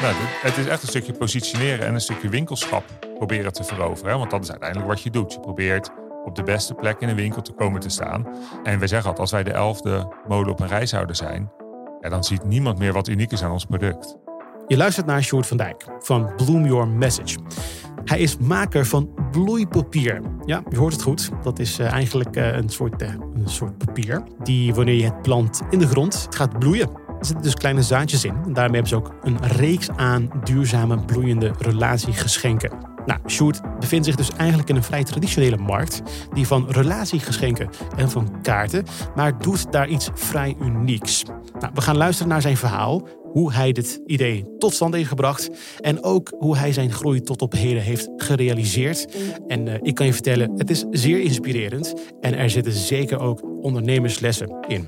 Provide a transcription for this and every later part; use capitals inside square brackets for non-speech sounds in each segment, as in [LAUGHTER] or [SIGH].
Nou, het is echt een stukje positioneren en een stukje winkelschap proberen te veroveren. Want dat is uiteindelijk wat je doet. Je probeert op de beste plek in een winkel te komen te staan. En wij zeggen altijd, als wij de elfde molen op een rij zouden zijn, ja, dan ziet niemand meer wat uniek is aan ons product. Je luistert naar Sjoerd van Dijk van Bloom Your Message. Hij is maker van bloeipapier. Ja, je hoort het goed. Dat is eh, eigenlijk eh, een, soort, uh, een soort papier die wanneer je het plant in de grond, het gaat bloeien. Er zitten dus kleine zaadjes in. En daarmee hebben ze ook een reeks aan duurzame bloeiende relatiegeschenken. Nou, Sjoerd bevindt zich dus eigenlijk in een vrij traditionele markt. Die van relatiegeschenken en van kaarten. Maar doet daar iets vrij unieks. Nou, we gaan luisteren naar zijn verhaal hoe hij dit idee tot stand heeft gebracht en ook hoe hij zijn groei tot op heden heeft gerealiseerd. En uh, ik kan je vertellen, het is zeer inspirerend en er zitten zeker ook ondernemerslessen in.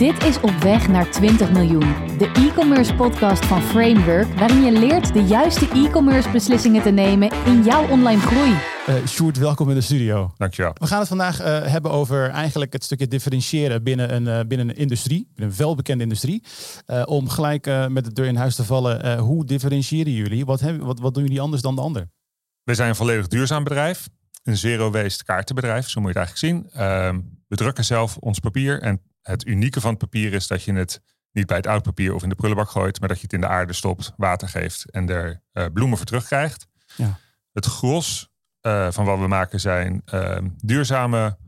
Dit is Op Weg naar 20 miljoen, de e-commerce podcast van Framework, waarin je leert de juiste e-commerce beslissingen te nemen in jouw online groei. Uh, Sjoerd, welkom in de studio. Dankjewel. We gaan het vandaag uh, hebben over eigenlijk het stukje differentiëren binnen een, uh, binnen een industrie, binnen een welbekende industrie. om gelijk met de deur in huis te vallen, hoe differentiëren jullie? Wat, hebben, wat, wat doen jullie anders dan de ander? We zijn een volledig duurzaam bedrijf, een zero-waste kaartenbedrijf, zo moet je het eigenlijk zien. Ehm, we drukken zelf ons papier en het unieke van het papier is dat je het niet bij het oud papier of in de prullenbak gooit, maar dat je het in de aarde stopt, water geeft en er bloemen voor terugkrijgt. Ja. Het gros uh, van wat we maken zijn uh, duurzame,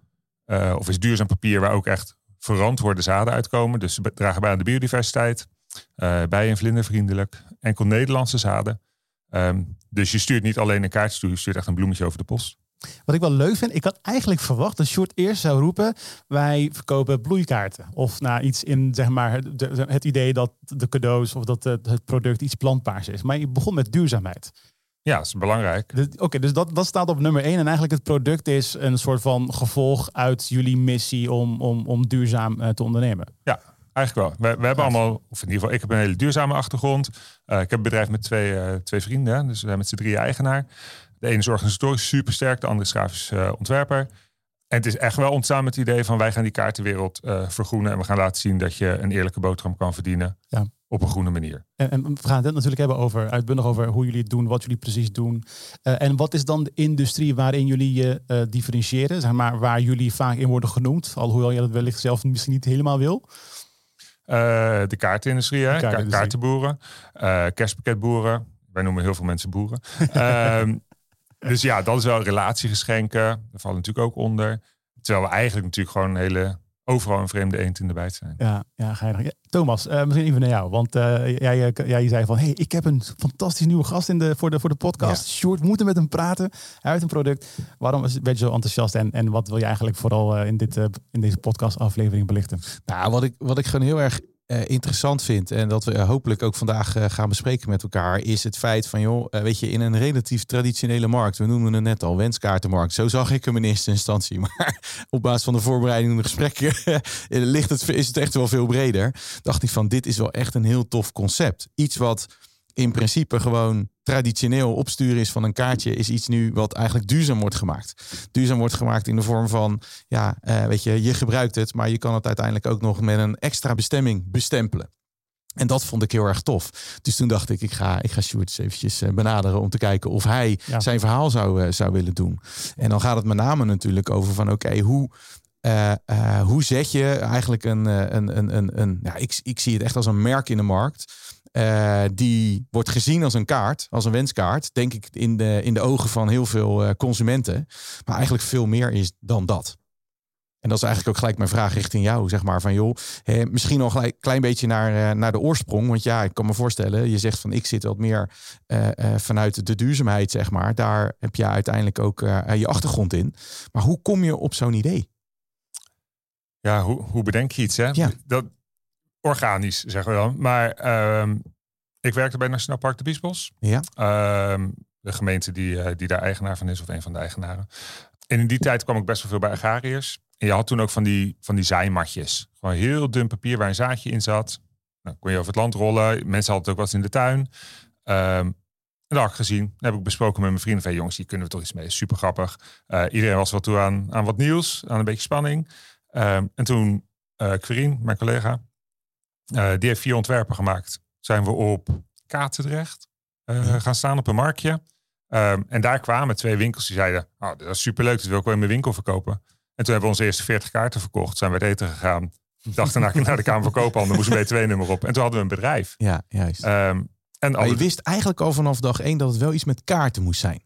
uh, of is duurzaam papier waar ook echt verantwoorde zaden uitkomen. Dus we dragen bij aan de biodiversiteit, bij en vlindervriendelijk, enkel Nederlandse zaden. Um, dus je stuurt niet alleen een kaartje toe, je stuurt echt een bloemetje over de post. Wat ik wel leuk vind, ik had eigenlijk verwacht dat Short eerst zou roepen: wij verkopen bloeikaarten. Of nou, iets in zeg maar het, het idee dat de cadeaus of dat het, product iets plantbaars is. Maar je begon met duurzaamheid. Ja, dat is belangrijk. Dus, Oké, dus dat, dat staat op nummer één. En eigenlijk het product is een soort van gevolg uit jullie missie om, om, om duurzaam uh, te ondernemen. Ja, eigenlijk wel. We, we hebben allemaal, of in ieder geval, ik heb een hele duurzame achtergrond. Uh, ik heb een bedrijf met twee, uh, twee vrienden, dus we zijn met z'n drie eigenaar. De ene is organisatorisch super sterk, de andere is grafisch ontwerper. En het is echt wel ontstaan met het idee van wij gaan die kaartenwereld vergroenen. En we gaan laten zien dat je een eerlijke boterham kan verdienen. Ja op een groene manier. En, en, we gaan het natuurlijk hebben over uitbundig over hoe jullie het doen, wat jullie precies doen. Uh, en wat is dan de industrie waarin jullie je uh, differentiëren, zeg maar, waar jullie vaak in worden genoemd, alhoewel je dat wellicht zelf misschien niet helemaal wil? Uh, de kaartenindustrie, hè? Ka kaartenboeren, kerstpakketboeren. Wij noemen heel veel mensen boeren. [LAUGHS] Ehm, dus ja, dat is wel relatiegeschenken. Daar vallen natuurlijk ook onder. Terwijl we eigenlijk natuurlijk gewoon een hele overal een vreemde eend in de bijt zijn. Ja, ja, ga je Thomas, uh, misschien even naar jou. Want uh, jij, jij zei van, hey, ik heb een fantastisch nieuwe gast in de, voor, de, voor de podcast. Ja. Short, moeten met hem praten. Hij heeft een product. Waarom ben je zo enthousiast? En, en wat wil je eigenlijk vooral uh, in, dit, in deze podcast aflevering belichten? Nou, wat ik, wat ik gewoon heel erg interessant vind en dat we hopelijk ook vandaag uh, gaan bespreken met elkaar, is het feit van, joh, weet je, in een relatief traditionele markt, we noemen het net al, wenskaartenmarkt, zo zag ik hem in eerste instantie, [LAUGHS] maar op basis van de voorbereiding de gesprekken [LAUGHS] ligt het, is het echt wel veel breder. Dacht ik van, dit is wel echt een heel tof concept. Iets wat in principe gewoon traditioneel opsturen is van een kaartje, is iets nu wat eigenlijk duurzaam wordt gemaakt. Duurzaam wordt gemaakt in de vorm van, ja, uh, weet je, je gebruikt het, maar je kan het uiteindelijk ook nog met een extra bestemming bestempelen. En dat vond ik heel erg tof. Dus toen dacht ik, ik ga, ik ga eens eventjes eh, benaderen om te kijken of hij zijn verhaal zou, uh, zou willen doen. En dan gaat het met name natuurlijk over van, oké, okay, hoe, uh, uh, hoe zet je eigenlijk een, een, een, een, een ja, ik, ik zie het echt als een merk in de markt. Uh, die wordt gezien als een kaart, als een wenskaart, denk ik in de, in de ogen van heel veel uh, consumenten. Maar eigenlijk veel meer is dan dat. En dat is eigenlijk ook gelijk mijn vraag richting jou, zeg maar. Van joh, misschien nog een klein beetje naar, uh, naar de oorsprong. Want ja, ik kan me voorstellen, je zegt van ik zit wat meer vanuit de duurzaamheid, zeg maar. Daar heb je uiteindelijk ook je achtergrond in. Maar hoe kom je op zo'n idee? Ja, hoe, hoe bedenk je iets? Hè? Ja. Dat, organisch, zeggen we dan. Maar um, ik werkte bij Nationaal Park de Biesbos. Ja. Um, de gemeente die, uh, die daar eigenaar van is, of een van de eigenaren. En in die tijd kwam ik best wel veel bij agrariërs. En je had toen ook van die, van die zaaimatjes. Gewoon heel dun papier waar een zaadje in zat. Nou, kon je over het land rollen. Mensen hadden ook wat in de tuin. Um, en dat had ik gezien. Dat heb ik besproken met mijn vrienden. Van jongens, hier kunnen we toch iets mee. Super grappig. Uh, iedereen was wel toe aan, aan wat nieuws. Aan een beetje spanning. Um, en toen uh, Querien, mijn collega, uh, die heeft vier ontwerpen gemaakt. Zijn we op Katendrecht uh, gaan staan op een marktje. Ehm, en daar kwamen twee winkels die zeiden, oh, dat is superleuk, dat wil ik wel in mijn winkel verkopen. En toen hebben we onze eerste 40 kaarten verkocht, zijn we het eten gegaan. Dachten naar, naar de Kamer van Koophandel, moesten we BTW-nummer op. En toen hadden we een bedrijf. Ja, juist. Um, en maar je wist eigenlijk al vanaf dag één dat het wel iets met kaarten moest zijn.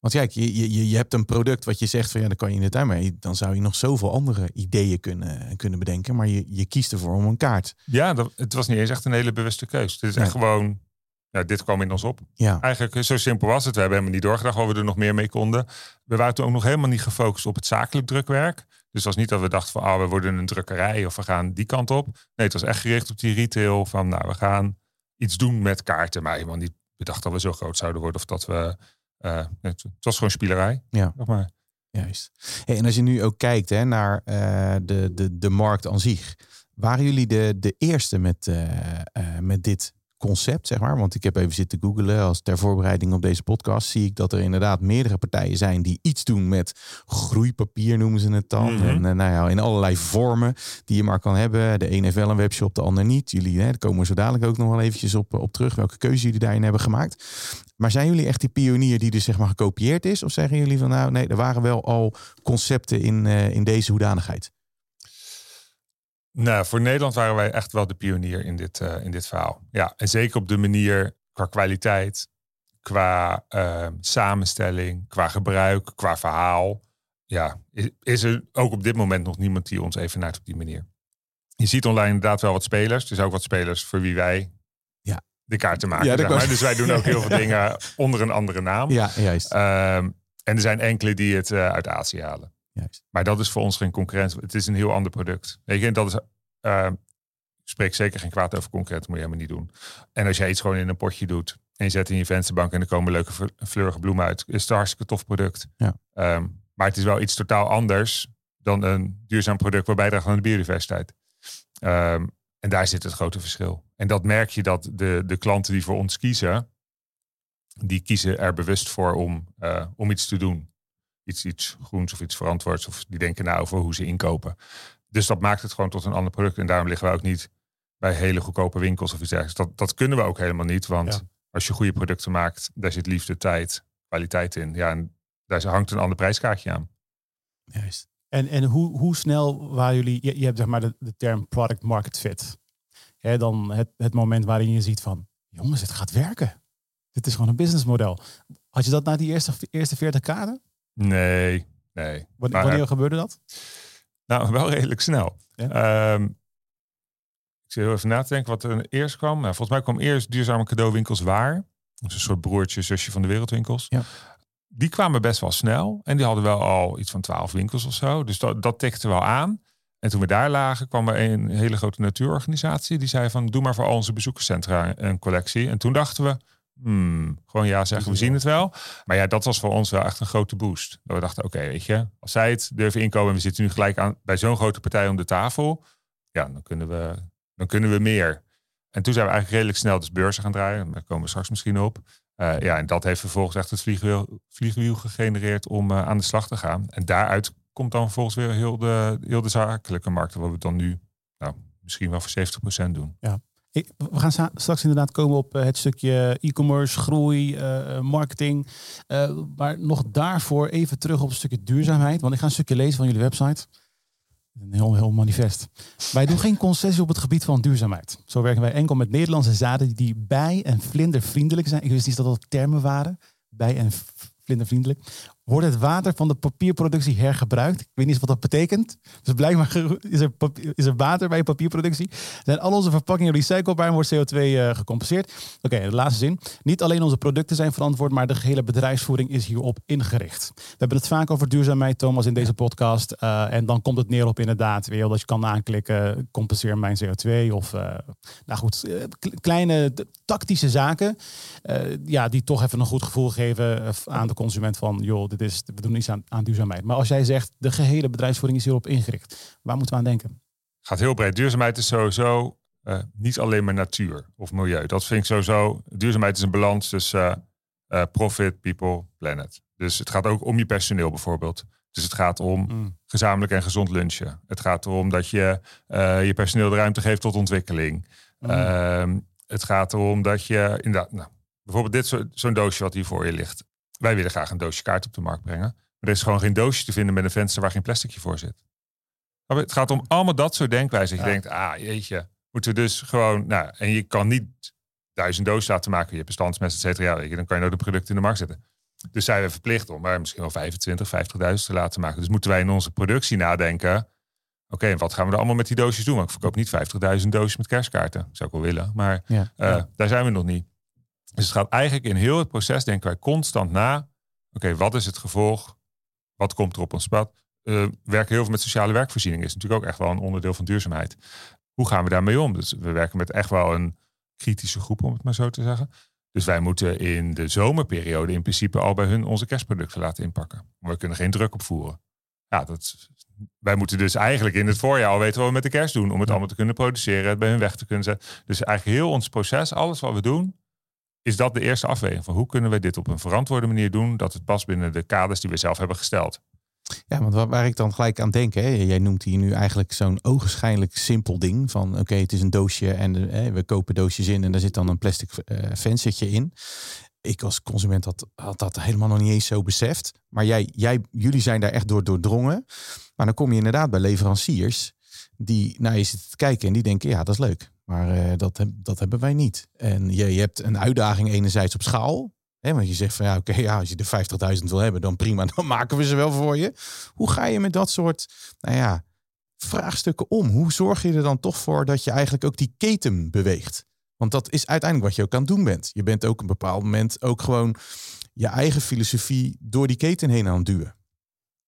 Want kijk, je, je, je hebt een product wat je zegt van ja, dan kan je het daarmee. Dan zou je nog zoveel andere ideeën kunnen, kunnen bedenken. Maar je, je kiest ervoor om een kaart. Ja, dat, het was niet eens echt een hele bewuste keus. Het is echt gewoon, dit kwam in ons op. Ja. Eigenlijk zo simpel was het. We hebben helemaal niet doorgedacht waar we er nog meer mee konden. We waren toen ook nog helemaal niet gefocust op het zakelijk drukwerk. Dus het was niet dat we dachten van, ah, we worden een drukkerij of we gaan die kant op. Nee, het was echt gericht op die retail van, nou, we gaan iets doen met kaarten. Maar helemaal niet bedacht dat we zo groot zouden worden of dat we uh, het, was gewoon spielerij. Ja. Maar. Juist. Hey, en als je nu ook kijkt hè, naar uh, de, de, de markt aan zich. Waren jullie de, de eerste met, uh, met dit concept, zeg maar. Want ik heb even zitten googlen als ter voorbereiding op deze podcast. Zie ik dat er inderdaad meerdere partijen zijn die iets doen met groeipapier, noemen ze het dan. Mhm. En uh, nou ja, in allerlei vormen die je maar kan hebben. De een heeft wel een webshop, de ander niet. Jullie, hè, daar komen we zo dadelijk ook nog wel eventjes op, op terug. Welke keuze jullie daarin hebben gemaakt. Maar zijn jullie echt die pionier die dus zeg maar gekopieerd is? Of zeggen jullie van nou nee, er waren wel al concepten in, uh, in deze hoedanigheid? Nou, voor Nederland waren wij echt wel de pionier in dit, uh, in dit verhaal. Ja, en zeker op de manier qua kwaliteit, qua uh, samenstelling, qua gebruik, qua verhaal. Ja, is, is, er ook op dit moment nog niemand die ons even naar op die manier. Je ziet online inderdaad wel wat spelers. Er zijn ook wat spelers voor wie wij ja. de kaarten maken. Ja, zeg maar. Dus wij doen ook heel veel [LAUGHS] dingen onder een andere naam. Ja, juist. Um, en er zijn enkele die het uh, uit Azië halen. Maar dat is voor ons geen concurrentie. Het is een heel ander product. Weet je, dat is. Uh, spreek zeker geen kwaad over concurrentie, moet je helemaal niet doen. En als jij iets gewoon in een potje doet en je zet in je vensterbank en er komen leuke fleurige bloemen uit, is het een hartstikke tof product. Ja. Um, maar het is wel iets totaal anders dan een duurzaam product waar bijdraagt aan de biodiversiteit. Um, en daar zit het grote verschil. En dat merk je dat de, de klanten die voor ons kiezen, die kiezen er bewust voor om, uh, om iets te doen iets, iets groens of iets verantwoords. Of die denken na over hoe ze inkopen. Dus dat maakt het gewoon tot een ander product. En daarom liggen we ook niet bij hele goedkope winkels of iets dergelijks. Dat, dat kunnen we ook helemaal niet. Want als je goede producten maakt, daar zit liefde, tijd, kwaliteit in. Ja, en daar hangt een ander prijskaartje aan. Juist. En, en hoe, hoe snel waren jullie, je, je hebt zeg maar de, de term product market fit. Hè, dan het, het moment waarin je ziet van, jongens, het gaat werken. Dit is gewoon een businessmodel. Had je dat na die eerste, eerste 40 kaarten? Nee, nee. Wanneer, wanneer gebeurde dat? Nou, [LAUGHS] wel redelijk snel. Ehm, ik zit heel even na te denken wat er eerst kwam. Nou, volgens mij kwam eerst duurzame cadeauwinkels waar. Dus een soort broertje, zusje van de wereldwinkels. Ja. Die kwamen best wel snel. En die hadden wel al iets van twaalf winkels of zo. Dus dat, dat tikte wel aan. En toen we daar lagen, kwam er een hele grote natuurorganisatie. Die zei van, doe maar voor al onze bezoekerscentra een collectie. En toen dachten we, Hmm, gewoon ja zeggen, we zien het wel. Maar ja, dat was voor ons wel echt een grote boost. Dat we dachten, oké, weet je, als zij het durven inkomen en we zitten nu gelijk aan bij zo'n grote partij om de tafel, ja, dan kunnen we, dan kunnen we meer. En toen zijn we eigenlijk redelijk snel dus beurzen gaan draaien. Daar komen we straks misschien op. Uh, ja, en dat heeft vervolgens echt het vliegwiel, vliegwiel gegenereerd om uh, aan de slag te gaan. En daaruit komt dan vervolgens weer heel de, heel de zakelijke markt, wat we dan nu nou, misschien wel voor 70% doen. Ja, we gaan straks inderdaad komen op eh, het stukje e-commerce, groei, uh, marketing. Uh, maar nog daarvoor even terug op een stukje duurzaamheid. Want ik ga een stukje lezen van jullie website. Een heel, heel manifest. Wij doen geen concessie op het gebied van duurzaamheid. Zo werken wij enkel met Nederlandse zaden die bij- en vlindervriendelijk zijn. Ik wist niet dat dat termen waren. Bij- en vlindervriendelijk wordt het water van de papierproductie hergebruikt. Ik weet niet wat dat betekent. Dus blijkbaar [LAUGHS] is er, is er water bij papierproductie. Zijn al onze verpakkingen recyclebaar en wordt CO2 uh, eh, gecompenseerd. Oké, de laatste zin. Niet alleen onze producten zijn verantwoord, maar de gehele bedrijfsvoering is hierop ingericht. We hebben het vaak over duurzaamheid, Thomas, in deze podcast. Uh, en dan komt het neer op inderdaad weer dat je kan aanklikken, compenseer mijn CO2. Of, uh, nou goed, kleine tactische zaken. ja, die toch even een goed gevoel geven aan de consument van, joh, is, we doen iets aan, aan duurzaamheid. Maar als jij zegt, de gehele bedrijfsvoering is hierop ingericht. Waar moeten we aan denken? Gaat heel breed. Duurzaamheid is sowieso uh, niet alleen maar natuur of milieu. Dat vind ik sowieso. Duurzaamheid is een balans tussen uh, profit, people, planet. Dus het gaat ook om je personeel bijvoorbeeld. Dus het gaat om mm. gezamenlijk en gezond lunchen. Het gaat erom dat je je personeel de ruimte geeft tot ontwikkeling. Mm. Ehm, Het gaat erom dat je inderdaad, nou, bijvoorbeeld dit zo'n doosje wat hier voor je ligt. Wij willen graag een doosje kaart op de markt brengen. Maar er is gewoon geen doosje te vinden met een venster waar geen plasticje voor zit. het gaat om allemaal dat soort denkwijzen. Je denkt, ah jeetje, moeten we dus gewoon, nou, en je kan niet duizend dozen laten maken. Je hebt bestandsmest, et cetera. Ja, dan kan je nou de producten in de markt zetten. Dus zijn we verplicht om maar misschien wel 25, 50.000 te laten maken. Dus moeten wij in onze productie nadenken. Oké, en wat gaan we er allemaal met die doosjes doen? Want ik verkoop niet 50.000 doosjes met kerstkaarten. zou ik wel willen, maar uh, daar zijn we nog niet. Dus het gaat eigenlijk in heel het proces, denken wij constant na. Oké, wat is het gevolg? Wat komt er op ons pad? Uh, werken heel veel met sociale werkvoorziening. Is natuurlijk ook echt wel een onderdeel van duurzaamheid. Hoe gaan we daarmee om? Dus we werken met echt wel een kritische groep, om het maar zo te zeggen. Dus wij moeten in de zomerperiode in principe al bij hun onze kerstproducten laten inpakken. Maar we kunnen geen druk opvoeren. Ja, dat, wij moeten dus eigenlijk in het voorjaar al weten wat we met de kerst doen. Om het allemaal te kunnen produceren, het bij hun weg te kunnen zetten. Dus eigenlijk heel ons proces, alles wat we doen, is dat de eerste afweging. Van hoe kunnen we dit op een verantwoorde manier doen, dat het past binnen de kaders die we zelf hebben gesteld. Ja, want waar, ik dan gelijk aan denk, hè, jij noemt hier nu eigenlijk zo'n ogenschijnlijk simpel ding. Van oké, het is een doosje en hè, we kopen doosjes in en daar zit dan een plastic uh, venstertje in. Ik als consument had, had dat helemaal nog niet eens zo beseft. Maar jij, jij, jullie zijn daar echt door doordrongen. Maar dan kom je inderdaad bij leveranciers die naar je zitten te kijken en die denken, ja, dat is leuk. Maar uh, dat, dat hebben wij niet. En je, hebt een uitdaging enerzijds op schaal. Hè, want je zegt van ja, oké, ja, als je de 50.000 wil hebben, dan prima, [LAUGHS] dan maken we ze wel voor je. Hoe ga je met dat soort, nou ja, vraagstukken om? Hoe zorg je er dan toch voor dat je eigenlijk ook die keten beweegt? Want dat is uiteindelijk wat je ook aan het doen bent. Je bent ook op een bepaald moment ook gewoon je eigen filosofie door die keten heen aan het duwen.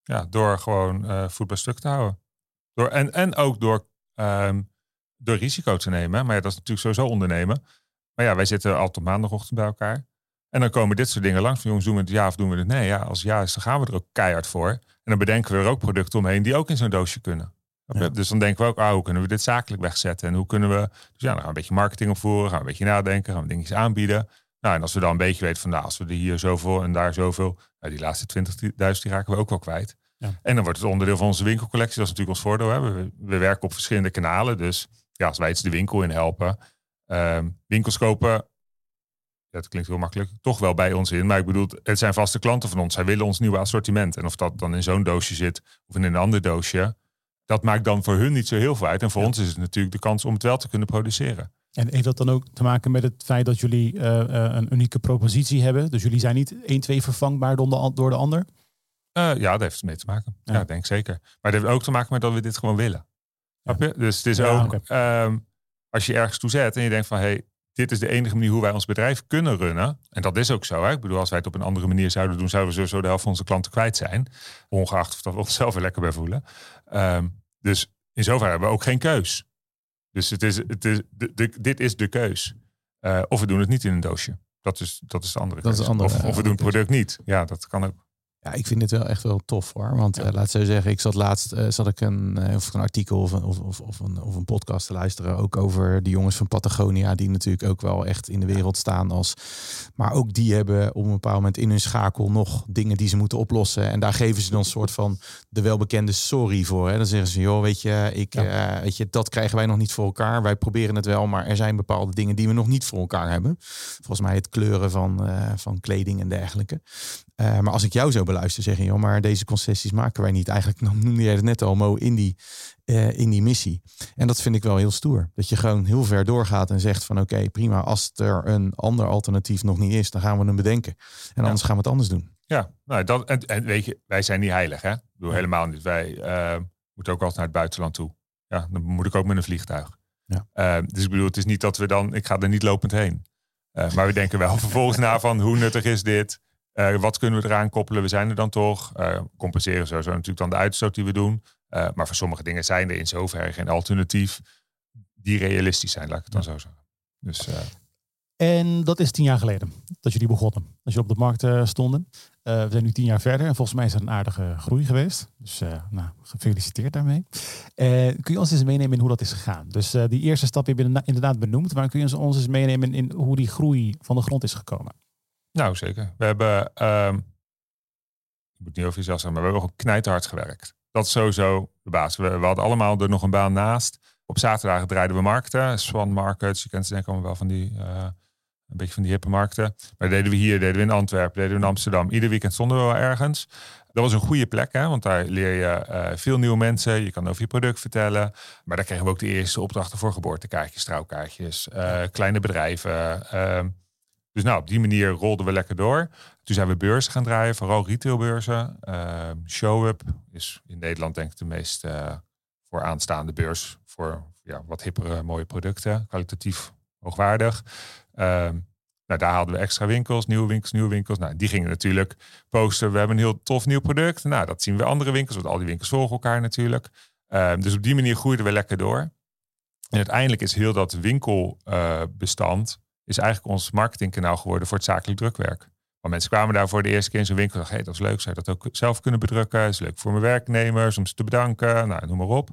Ja, door gewoon uh, voet bij stuk te houden. Door, en, en ook door, um, door risico te nemen. Maar ja, dat is natuurlijk sowieso ondernemen. Maar ja, wij zitten altijd op maandagochtend bij elkaar. En dan komen dit soort dingen langs. Van jongens, doen we het ja of doen we het nee? Ja, als ja is, dan gaan we er ook keihard voor. En dan bedenken we er ook producten omheen die ook in zo'n doosje kunnen. Dus dan denken we ook, ah, hoe kunnen we dit zakelijk wegzetten? En hoe kunnen we, dus ja, dan gaan we een beetje marketing opvoeren, gaan we een beetje nadenken, gaan we dingetjes aanbieden. Nou, en als we dan een beetje weten van, nou, als we er hier zoveel en daar zoveel, nou, die laatste 20.000 die raken we ook wel kwijt. Ja. En dan wordt het onderdeel van onze winkelcollectie. Dat is natuurlijk ons voordeel. Hè? We, we, werken op verschillende kanalen. Dus ja, als wij iets de winkel in helpen. Um, winkels kopen dat klinkt heel makkelijk, toch wel bij ons in. Maar ik bedoel, het zijn vaste klanten van ons. Zij willen ons nieuwe assortiment. En of dat dan in zo'n doosje zit of in een ander doosje, dat maakt dan voor hun niet zo heel veel uit. En voor ons is het natuurlijk de kans om het wel te kunnen produceren. En heeft dat dan ook te maken met het feit dat jullie uh, een unieke propositie hebben? Dus jullie zijn niet 1, 2 vervangbaar door de, door de ander? Uh, ja, dat heeft mee te maken. Ja. ja, denk zeker. Maar dat heeft ook te maken met dat we dit gewoon willen. Snap je? Dus het is ook, um, als je ergens toe zet en je denkt van, hé, hey, dit is de enige manier hoe wij ons bedrijf kunnen runnen. En dat is ook zo. Hè? Ik bedoel, als wij het op een andere manier zouden doen, zouden we sowieso de helft van onze klanten kwijt zijn. Ongeacht of dat we onszelf weer lekker bij voelen. Um, dus in zoverre hebben we ook geen keus. Dus het is, het is, de, dit is de keus. Uh, of we doen het niet in een doosje. Dat is, dat is de andere dat Is andere, of, of we doen het product niet. Ja, dat kan ook. Ja, ik vind het wel echt wel tof hoor. Want ja. uh, laat zo zeggen, ik zat laatst uh, zat ik een, uh, of een artikel of een, of, of, of, een, of een podcast te luisteren. Ook over de jongens van Patagonia, die natuurlijk ook wel echt in de wereld staan als. Maar ook die hebben op een bepaald moment in hun schakel nog dingen die ze moeten oplossen. En daar geven ze dan een soort van de welbekende sorry voor. Hè. Dan zeggen ze, joh, weet je, ik, weet je, dat krijgen wij nog niet voor elkaar. Wij proberen het wel, maar er zijn bepaalde dingen die we nog niet voor elkaar hebben. Volgens mij het kleuren van, van kleding en dergelijke. Maar als ik jou zo beluisteren zeggen, joh, maar deze concessies maken wij niet. Eigenlijk [LAUGHS] noemde jij het net al, Mo, in die, uh, in die missie. En dat vind ik wel heel stoer. Dat je gewoon heel ver doorgaat en zegt van oké, prima. Als er een ander alternatief nog niet is, dan gaan we hem bedenken. En anders gaan we het anders doen. Ja, nou, dat, en, en weet je, wij zijn niet heilig, hè? Ik bedoel, helemaal niet. Wij uh, moeten ook altijd naar het buitenland toe. Ja, dan moet ik ook met een vliegtuig. Ja. Dus ik bedoel, het is niet dat we dan, ik ga er niet lopend heen. Maar we denken wel [LAUGHS] vervolgens na van hoe nuttig is dit? Uh, wat kunnen we eraan koppelen? We zijn er dan toch. Uh, compenseren sowieso natuurlijk dan de uitstoot die we doen. Uh, maar voor sommige dingen zijn er in zoverre geen alternatief die realistisch zijn, laat ik het dan zo zeggen. Dus, en dat is tien jaar geleden dat jullie begonnen. Als je op de markt stonden. we zijn nu tien jaar verder en volgens mij is er een aardige groei geweest. Dus nou, gefeliciteerd daarmee. kun je ons eens meenemen in hoe dat is gegaan? Dus die eerste stap heb je inderdaad benoemd. Maar kun je ons eens meenemen in hoe die groei van de grond is gekomen? Nou, zeker. We hebben, um, ik moet niet over jezelf zeggen, maar we hebben gewoon knijterhard gewerkt. Dat is sowieso de baas. We, we, hadden allemaal er nog een baan naast Op zaterdagen draaiden we markten. Swan Markets, je kent ze denk ik allemaal wel van die... een beetje van die hippe markten. Maar deden we hier, deden we in Antwerpen, deden we in Amsterdam. Ieder weekend stonden we wel ergens. Dat was een goede plek, hè? want daar leer je veel nieuwe mensen. Je kan over je product vertellen. Maar daar kregen we ook de eerste opdrachten voor geboortekaartjes, trouwkaartjes, kleine bedrijven. Dus nou, op die manier rolden we lekker door. Toen zijn we beurzen gaan draaien, vooral retailbeurzen. Uh, ShowUp is in Nederland denk ik de meest uh, vooraanstaande beurs voor ja, wat hippere mooie producten, kwalitatief hoogwaardig. Ehm, nou, daar hadden we extra winkels, nieuwe winkels, nieuwe winkels. Nou, die gingen natuurlijk posten. We hebben een heel tof nieuw product. Nou, dat zien we andere winkels, want al die winkels volgen elkaar natuurlijk. Ehm, dus op die manier groeiden we lekker door. En uiteindelijk is heel dat winkelbestand is eigenlijk ons marketingkanaal geworden voor het zakelijk drukwerk. Maar mensen kwamen daar voor de eerste keer in zo'n winkel en dachten, hey, dat is leuk, zou je dat ook zelf kunnen bedrukken? Is leuk voor mijn werknemers, om ze te bedanken, nou, noem maar op.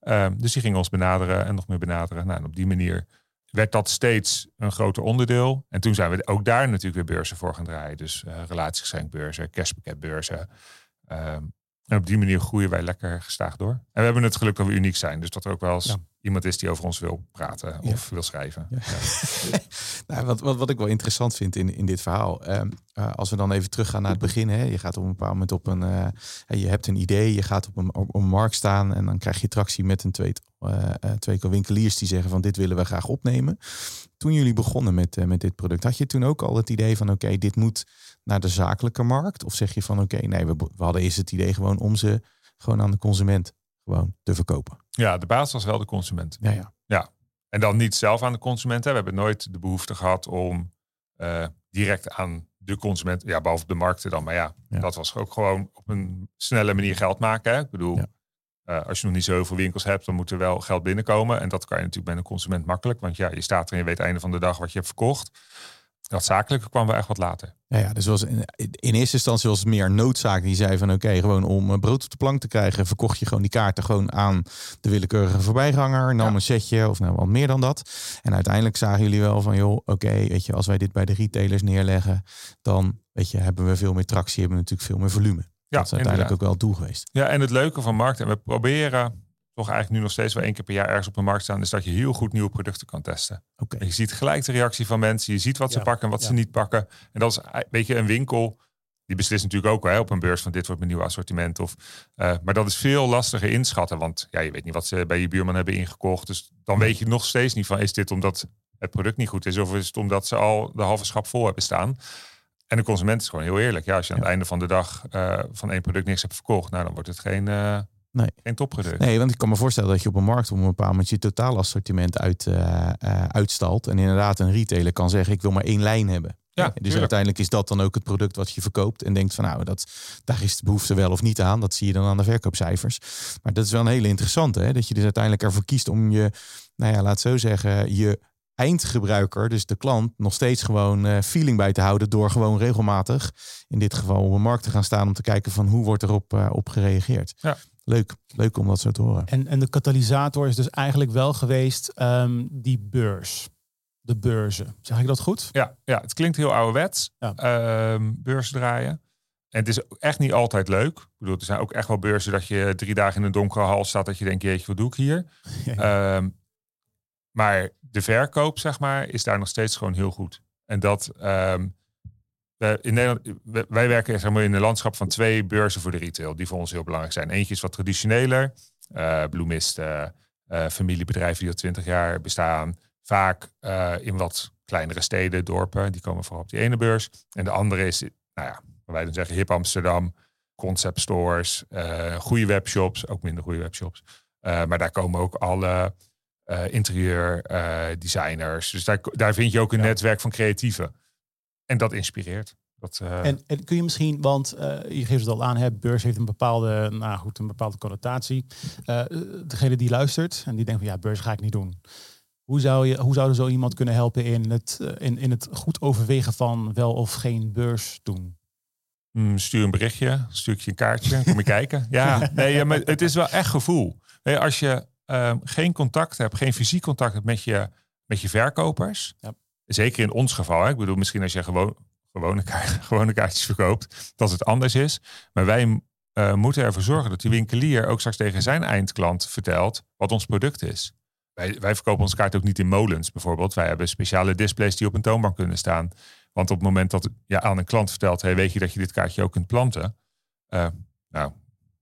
Ehm, dus die gingen ons benaderen en nog meer benaderen. Nou, en op die manier werd dat steeds een groter onderdeel. En toen zijn we ook daar natuurlijk weer beurzen voor gaan draaien. Dus uh, relatiegeschenkbeurzen, cashpacketbeurzen. Um, en op die manier groeien wij lekker gestaag door. En we hebben het geluk dat we uniek zijn. Dus dat er ook wel eens iemand is die over ons wil praten of wil schrijven. Ja. [LAUGHS] nou, wat, wat, wat ik wel interessant vind in, in dit verhaal. Ehm, eh, als we dan even teruggaan naar het begin. Hè, je gaat op een bepaald moment op een. Uh, je hebt een idee, je gaat op een, op een markt staan. En dan krijg je tractie met een twee, uh, twee winkeliers die zeggen van dit willen we graag opnemen. Toen jullie begonnen met, met dit product, had je toen ook al het idee van oké, dit moet naar de zakelijke markt? Of zeg je van oké, nee, we, we hadden eerst het idee gewoon om ze gewoon aan de consument gewoon te verkopen. Ja, de basis was wel de consument. Ja, ja. ja. En dan niet zelf aan de consument. Hè. We hebben nooit de behoefte gehad om uh, direct aan de consument, ja, behalve de markten dan. Maar ja, dat was ook gewoon op een snelle manier geld maken. Hè. Ik bedoel, ja. uh, als je nog niet zoveel winkels hebt, dan moet er wel geld binnenkomen. En dat kan je natuurlijk bij een consument makkelijk. Want ja, je staat er en je weet einde van de dag wat je hebt verkocht. Dat zakelijke kwam wel echt wat later. Ja, ja dus was in, in eerste instantie was het meer noodzaak. Die zei van oké, gewoon om eh, brood op de plank te krijgen, verkocht je gewoon die kaarten gewoon aan de willekeurige voorbijganger. Nam een setje of nou wat meer dan dat. En uiteindelijk zagen jullie wel van joh, oké, weet je, als wij dit bij de retailers neerleggen, dan weet je, hebben we veel meer tractie, hebben we natuurlijk veel meer volume. Ja, dat is uiteindelijk ook wel het doel geweest. Ja, en het leuke van markt, en we proberen toch eigenlijk nu nog steeds wel één keer per jaar ergens op de markt staan, is dat je heel goed nieuwe producten kan testen. Okay. Je ziet gelijk de reactie van mensen, je ziet wat ze pakken en wat ze niet pakken. En dat is weet je, een winkel, die beslist natuurlijk ook hè, op een beurs van dit wordt mijn nieuwe assortiment. Of, uh, maar dat is veel lastiger inschatten, want ja, je weet niet wat ze bij je buurman hebben ingekocht. Dus dan weet je nog steeds niet van, is dit omdat het product niet goed is of is het omdat ze al de halve schap vol hebben staan. En de consument is gewoon heel eerlijk. Ja, als je aan het einde van de dag uh, van één product niks hebt verkocht, nou dan wordt het geen, uh, Nee. Geen topproduct. Nee, want ik kan me voorstellen dat je op een markt op een bepaald moment je totaal assortiment uit, uh, uitstalt. En inderdaad een retailer kan zeggen, ik wil maar één lijn hebben. Ja, dus uiteindelijk is dat dan ook het product wat je verkoopt. En denkt van nou, dat, daar is de behoefte wel of niet aan. Dat zie je dan aan de verkoopcijfers. Maar dat is wel een hele interessante. Hè? Dat je dus uiteindelijk ervoor kiest om je, nou ja, laat zo zeggen, je eindgebruiker, dus de klant, nog steeds gewoon feeling bij te houden door gewoon regelmatig, in dit geval op een markt te gaan staan om te kijken van hoe wordt erop op gereageerd. Ja leuk. Leuk om dat zo te horen. En, en de katalysator is dus eigenlijk wel geweest um, die beurs. De beurzen. Zeg ik dat goed? Ja, ja het klinkt heel ouderwets. Ja. Um, beurs draaien. En het is echt niet altijd leuk. Ik bedoel, er zijn ook echt wel beurzen dat je drie dagen in een donkere hal staat. Dat je denkt, jeetje, wat doe ik hier? [LAUGHS] Ja. Um, maar de verkoop, zeg maar, is daar nog steeds gewoon heel goed. En dat, um, in Nederland, wij werken zeg maar, in een landschap van twee beurzen voor de retail, die voor ons heel belangrijk zijn. Eentje is wat traditioneler, uh, bloemisten, uh, familiebedrijven die al twintig jaar bestaan, vaak uh, in wat kleinere steden, dorpen, die komen vooral op die ene beurs. En de andere is, nou ja, wij dan zeggen hip Amsterdam, concept stores, goede webshops, ook minder goede webshops. maar daar komen ook alle interieur designers. Dus daar, daar vind je ook een ja. netwerk van creatieven. En dat inspireert. Dat, uh... en, en, kun je misschien, want uh, je geeft het al aan, hè, beurs heeft een bepaalde, nou goed, een bepaalde connotatie. Uh, degene die luistert en die denkt van ja, beurs ga ik niet doen. Hoe zou, je, hoe zou er zo iemand kunnen helpen in het, in, in het goed overwegen van wel of geen beurs doen? Mm, stuur een berichtje, stuur ik je een kaartje, kom je kijken. Ja, nee, maar het is wel echt gevoel. Nee, als je um, geen contact hebt, geen fysiek contact hebt met je, met je verkopers, ja Zeker in ons geval. Hè? Ik bedoel, misschien als je gewoon, gewone, kaart, [LAUGHS] gewone kaartjes verkoopt, dat het anders is. Maar wij uh, moeten ervoor zorgen dat die winkelier ook straks tegen zijn eindklant vertelt wat ons product is. wij, wij verkopen onze kaart ook niet in molens bijvoorbeeld. Wij hebben speciale displays die op een toonbank kunnen staan. Want op het moment dat je aan een klant vertelt, hey, weet je dat je dit kaartje ook kunt planten? Uh, nou,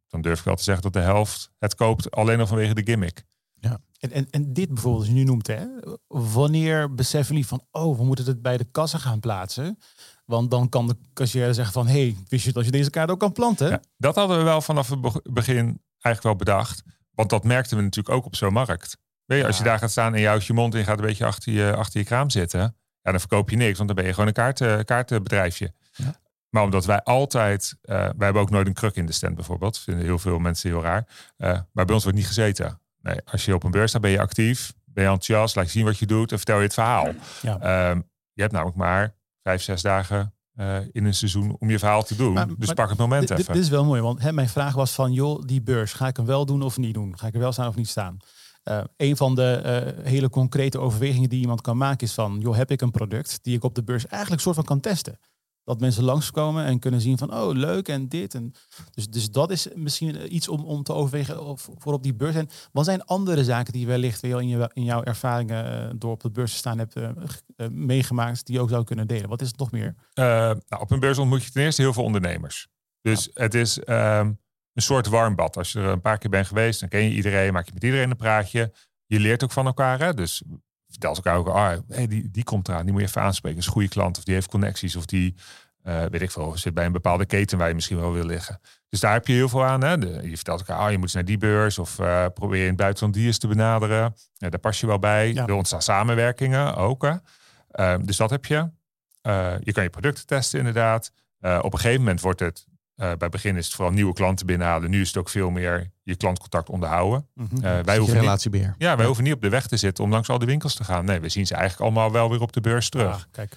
dan durf ik wel te zeggen dat de helft het koopt alleen al vanwege de gimmick. Ja. En, en, en dit bijvoorbeeld, als je nu noemt, hè, wanneer beseffen jullie van, oh, we moeten het bij de kassa gaan plaatsen? Want dan kan de cashier zeggen van, hey, wist je dat je deze kaart ook kan planten? Ja, dat hadden we wel vanaf het begin eigenlijk wel bedacht. Want dat merkten we natuurlijk ook op zo'n markt. Weet je, als je daar gaat staan en je houdt je mond je gaat een beetje achter je, achter je kraam zitten, ja, dan verkoop je niks, want dan ben je gewoon een kaart, kaartenbedrijfje. Ja. Maar omdat wij altijd, uh, wij hebben ook nooit een kruk in de stand bijvoorbeeld, vinden heel veel mensen heel raar. Uh, maar bij ons wordt niet gezeten. Nee, als je op een beurs staat, ben je actief, ben je enthousiast, laat je zien wat je doet en vertel je het verhaal. Ja. Um, je hebt namelijk maar vijf, zes dagen uh, in een seizoen om je verhaal te doen. Maar, dus pak het moment even. Dit is wel mooi, want hè, mijn vraag was van, joh, die beurs, ga ik hem wel doen of niet doen? Ga ik er wel staan of niet staan? Uh, een van de uh, hele concrete overwegingen die iemand kan maken is van, joh, heb ik een product die ik op de beurs eigenlijk soort van kan testen? Dat mensen langskomen en kunnen zien van, oh leuk en dit. En dus, dus dat is misschien iets om, om te overwegen of, voor op die beurs. En wat zijn andere zaken die wellicht wel in, je, in jouw ervaringen uh, door op de beurs te staan hebt meegemaakt, die je ook zou kunnen delen? Wat is het nog meer? nou, op een beurs ontmoet je ten eerste heel veel ondernemers. Dus het is ehm, een soort warmbad. Als je er een paar keer bent geweest, dan ken je iedereen, maak je met iedereen een praatje. Je leert ook van elkaar. Hè? Dus vertel elkaar ook, ah, hey, die, die komt eraan, die moet je even aanspreken. is een goede klant of die heeft connecties of die, uh, weet ik veel, zit bij een bepaalde keten waar je misschien wel wil liggen. Dus daar heb je heel veel aan. Hè? De, je vertelt elkaar, ah, je moet eens naar die beurs of uh, probeer in het buitenland die eens te benaderen. Ja, daar pas je wel bij. Ja. Er ontstaan samenwerkingen ook. Hè? Uh, dus dat heb je. je kan je producten testen inderdaad. op een gegeven moment wordt het uh, bij begin is het vooral nieuwe klanten binnenhalen. Nu is het ook veel meer je klantcontact onderhouden. Mm -hmm. uh, wij hoeven relatiebeheer. Niet, ja, wij hoeven niet op de weg te zitten om langs al die winkels te gaan. Nee, we zien ze eigenlijk allemaal wel weer op de beurs terug. Ah, kijk.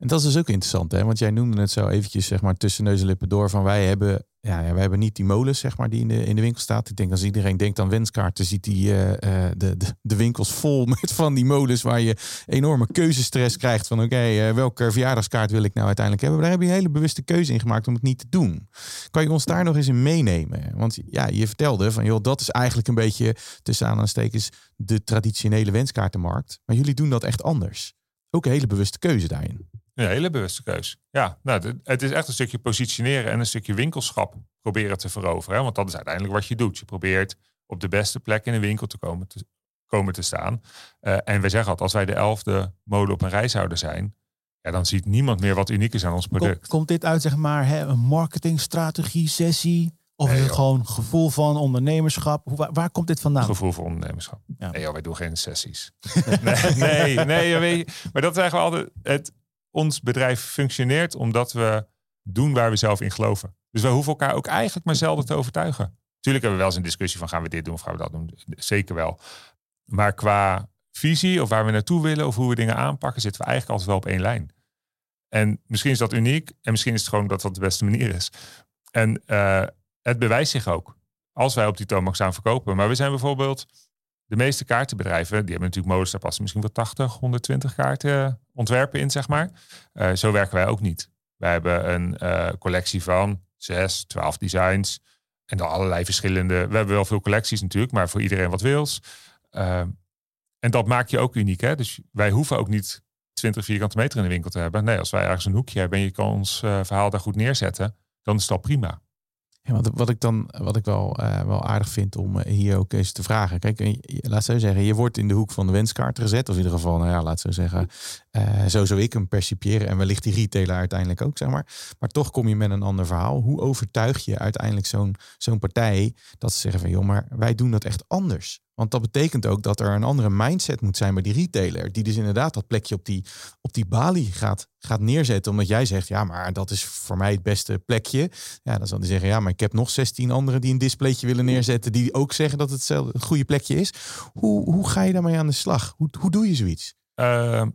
En dat is dus ook interessant, hè? Want jij noemde het zo eventjes, zeg maar, tussen neus en lippen door. Van wij hebben, ja, wij hebben niet die molens, zeg maar, die in de, in de winkel staat. Ik denk als iedereen denkt aan wenskaarten, ziet die uh, de, de, de, winkels vol [LAUGHS] met van die molens waar je enorme keuzestress krijgt. Van oké, uh, welke verjaardagskaart wil ik nou uiteindelijk hebben? Daar heb je een hele bewuste keuze in gemaakt om het niet te doen. Kan je ons daar nog eens in meenemen? Want ja, je vertelde van joh, dat is eigenlijk een beetje tussen aanstekens de traditionele wenskaartenmarkt. Maar jullie doen dat echt anders. Ook een hele bewuste keuze daarin. Een hele bewuste keus. Ja, nou, het is echt een stukje positioneren en een stukje winkelschap proberen te veroveren. Hè? Want dat is uiteindelijk wat je doet. Je probeert op de beste plek in een winkel te komen te, komen te staan. Uh, en we zeggen altijd, als wij de elfde mode op een rij zouden zijn, ja, dan ziet niemand meer wat uniek is aan ons product. Komt, komt dit uit, zeg maar, hè, een marketingstrategie, sessie? Of is het gewoon gevoel van ondernemerschap? Hoe, waar, waar, komt dit vandaan? Gevoel van ondernemerschap. Ja. Nee, joh, wij doen geen sessies. [LAUGHS] nee, nee, nee, maar dat zeggen we altijd. Het, ons bedrijf functioneert omdat we doen waar we zelf in geloven. Dus we hoeven elkaar ook eigenlijk maar zelden te overtuigen. Natuurlijk hebben we wel eens een discussie van gaan we dit doen of gaan we dat doen. Zeker wel. Maar qua visie of waar we naartoe willen of hoe we dingen aanpakken, zitten we eigenlijk altijd wel op één lijn. En misschien is dat uniek en misschien is het gewoon dat dat de beste manier is. En uh, het bewijst zich ook als wij op die toonbank staan verkopen. Maar we zijn bijvoorbeeld de meeste kaartenbedrijven, die hebben natuurlijk modus, daar passen misschien wel 80, 120 kaarten ontwerpen in, zeg maar. Uh, zo werken wij ook niet. Wij hebben een uh, collectie van 6, 12 designs en dan allerlei verschillende. We hebben wel veel collecties natuurlijk, maar voor iedereen wat wils. Uh, en dat maakt je ook uniek. Hè? Dus wij hoeven ook niet 20 vierkante meter in de winkel te hebben. Nee, als wij ergens een hoekje hebben en je kan ons verhaal daar goed neerzetten, dan is dat prima. Ja, wat, wat ik dan wat ik wel, uh, wel aardig vind om uh, hier ook eens te vragen. Kijk, uh, laat zo zeggen, je wordt in de hoek van de wenskaart gezet. Of in ieder geval, nou ja, laat zo zeggen, zo zou ik hem percipiëren. En wellicht die retailer uiteindelijk ook, zeg maar. Maar toch kom je met een ander verhaal. Hoe overtuig je uiteindelijk zo'n zo'n partij dat ze zeggen van, joh, maar wij doen dat echt anders. Want dat betekent ook dat er een andere mindset moet zijn bij die retailer. Die dus inderdaad dat plekje op die, op die balie gaat, gaat neerzetten. Omdat jij zegt, ja, maar dat is voor mij het beste plekje. Ja, dan zal hij zeggen, ja, maar ik heb nog 16 anderen die een displaytje willen neerzetten. Die ook zeggen dat het een goede plekje is. Hoe, hoe ga je daarmee aan de slag? Hoe, hoe doe je zoiets? Uh,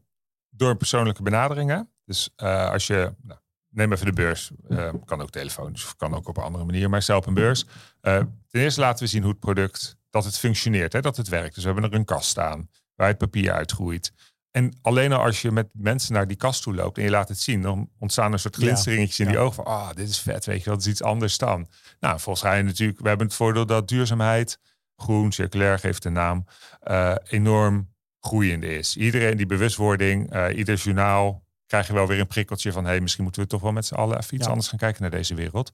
door persoonlijke benadering. Dus uh, als je, nou, neem even de beurs. Uh, kan ook telefonisch of kan ook op een andere manier. Maar stel op een beurs. ten eerste laten we zien hoe het product dat het functioneert, hè, dat het werkt. Dus we hebben er een kast staan waar het papier uitgroeit. En alleen al als je met mensen naar die kast toe loopt en je laat het zien, dan ontstaan een soort glinsteringetjes in die ogen van, ah, oh, dit is vet, weet je, dat is iets anders dan. Nou, volgens mij natuurlijk, we hebben het voordeel dat duurzaamheid groen, circulair geeft de naam, uh, enorm groeiende is. Iedereen die bewustwording, uh, ieder journaal krijg je wel weer een prikkeltje van hey, misschien moeten we toch wel met z'n allen even iets anders gaan kijken naar deze wereld.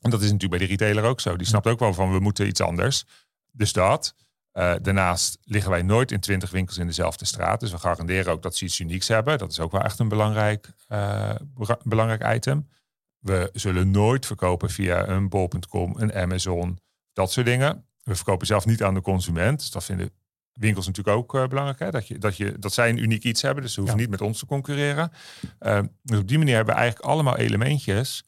En dat is natuurlijk bij de retailer ook zo. Die snapt ook wel van we moeten iets anders. Dus dat. Uh, daarnaast liggen wij nooit in twintig winkels in dezelfde straat. Dus we garanderen ook dat ze iets unieks hebben. Dat is ook wel echt een belangrijk, uh, belangrijk item. We zullen nooit verkopen via een bol.com, een Amazon, dat soort dingen. We verkopen zelf niet aan de consument. Dus dat vinden winkels natuurlijk ook uh, belangrijk. Hè? Dat, je, dat, je, dat zij een uniek iets hebben. Dus ze hoeven niet met ons te concurreren. dus op die manier hebben we eigenlijk allemaal elementjes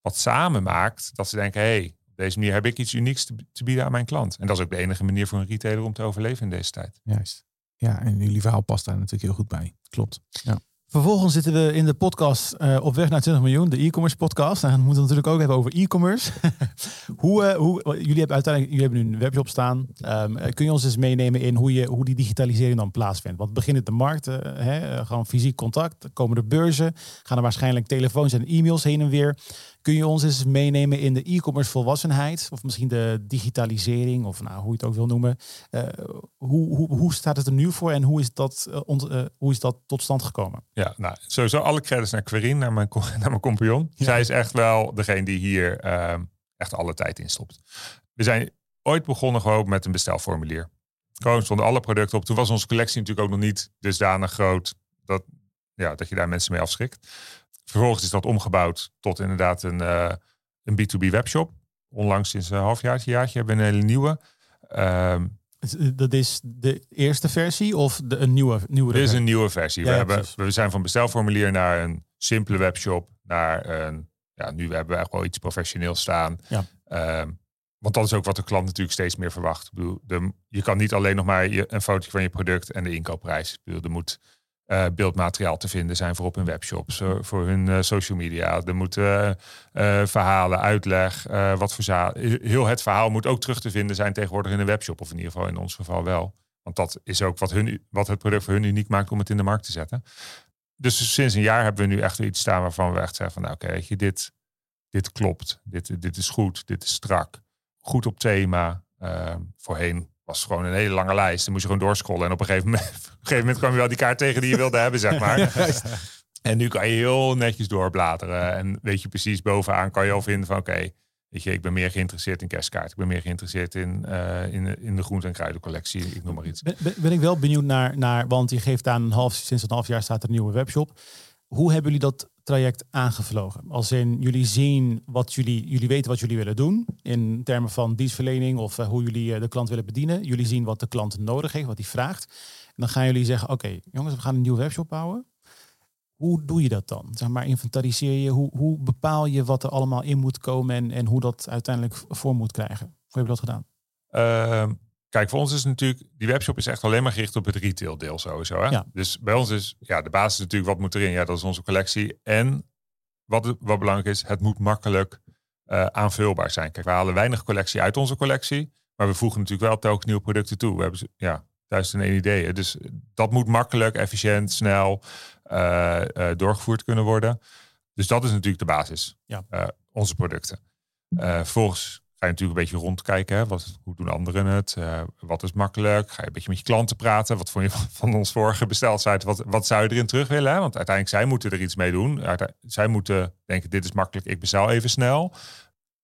wat samen maakt dat ze denken: hé, hey, deze manier heb ik iets unieks te, te, bieden aan mijn klant. En dat is ook de enige manier voor een retailer om te overleven in deze tijd. Juist. Ja, en jullie verhaal past daar natuurlijk heel goed bij. Klopt. Ja. Vervolgens zitten we in de podcast uh, op weg naar 20 miljoen, de e-commerce podcast. En we moeten natuurlijk ook hebben over e-commerce. [LAUGHS] hoe, uh, hoe, jullie hebben uiteindelijk jullie hebben nu een webshop staan. Um, kun je ons eens meenemen in hoe, je, hoe die digitalisering dan plaatsvindt? Want beginnen de markt, uh, hè, gewoon fysiek contact, komen de beurzen, gaan er waarschijnlijk telefoons en e-mails heen en weer. Kun je ons eens meenemen in de e-commerce volwassenheid? Of misschien de digitalisering, of nou, hoe je het ook wil noemen. Uh, hoe, hoe, hoe staat het er nu voor en hoe is dat, uh, ont, uh, hoe is dat tot stand gekomen? Ja, nou, sowieso alle credits naar Querin, naar mijn, [LAUGHS] naar mijn compagnon. Ja. Zij is echt wel degene die hier ehm, echt alle tijd in stopt. We zijn ooit begonnen gewoon met een bestelformulier. Gewoon stonden alle producten op. Toen was onze collectie natuurlijk ook nog niet dusdanig groot dat, ja, dat je daar mensen mee afschrikt. Vervolgens is dat omgebouwd tot inderdaad een, uh, een B2B webshop. Onlangs sinds een halfjaartje, jaartje hebben we een hele nieuwe. Um, dat is de eerste versie of de, een nieuwe, nieuwe Dit is een nieuwe versie. Ja, we, hebben, we zijn van bestelformulier naar een simpele webshop. Naar een, ja, nu hebben we echt wel iets professioneels staan. Ja. Um, want dat is ook wat de klant natuurlijk steeds meer verwacht. Ik bedoel, de, je kan niet alleen nog maar je, een foto van je product en de inkoopprijs. Ik bedoel, er moet uh, beeldmateriaal te vinden zijn voor op hun webshops, uh, voor hun uh, social media. Er moeten verhalen, uitleg, wat voor. Heel het verhaal moet ook terug te vinden zijn tegenwoordig in een webshop, of in ieder geval in ons geval wel. Want dat is ook wat, hun, wat het product voor hun uniek maakt om het in de markt te zetten. Dus sinds een jaar hebben we nu echt iets staan waarvan we echt zeggen van nou oké, okay, dit, dit klopt, dit, dit is goed, dit is strak, goed op thema. voorheen was gewoon een hele lange lijst. Dan moest je gewoon doorscrollen. En op een gegeven moment, [LAUGHS] op een gegeven moment kwam je wel die kaart tegen die je wilde hebben, zeg maar. [LAUGHS] en nu kan je heel netjes doorbladeren. En weet je precies bovenaan kan je al vinden van oké, weet je, ik ben meer geïnteresseerd in kerstkaart. Ik ben meer geïnteresseerd in, uh, in, in de groente- en kruidencollectie. Ik noem maar iets. Ben, ben, ik wel benieuwd naar, naar, want je geeft aan een half, sinds een half jaar staat er een nieuwe webshop. Hoe hebben jullie dat traject aangevlogen? Als in jullie zien wat jullie, jullie weten wat jullie willen doen in termen van dienstverlening of uh, hoe jullie uh, de klant willen bedienen. Jullie zien wat de klant nodig heeft, wat hij vraagt. En dan gaan jullie zeggen: Oké, jongens, we gaan een nieuwe webshop bouwen. Hoe doe je dat dan? Zeg maar, inventariseer je, hoe, hoe bepaal je wat er allemaal in moet komen en, en hoe dat uiteindelijk vorm moet krijgen? Hoe heb je dat gedaan? Uh, Kijk, voor ons is natuurlijk, die webshop is echt alleen maar gericht op het retail deel sowieso. Hè? Ja. Dus bij ons is, ja, de basis natuurlijk, wat moet erin? Ja, dat is onze collectie. En wat, wat belangrijk is, het moet makkelijk uh, aanvulbaar zijn. Kijk, we halen weinig collectie uit onze collectie, maar we voegen natuurlijk wel telkens nieuwe producten toe. We hebben, ja, duizend en één ideeën. Dus dat moet makkelijk, efficiënt, snel uh, uh, doorgevoerd kunnen worden. Dus dat is natuurlijk de basis. Ja. onze producten. volgens ga je natuurlijk een beetje rondkijken. Hè? Wat, hoe doen anderen het? Uh, wat is makkelijk? Ga je een beetje met je klanten praten. Wat vond je van ons vorige bestelsite? Wat, wat zou je erin terug willen? Hè? Want uiteindelijk, zij moeten er iets mee doen. Zij moeten denken, dit is makkelijk, ik bestel even snel.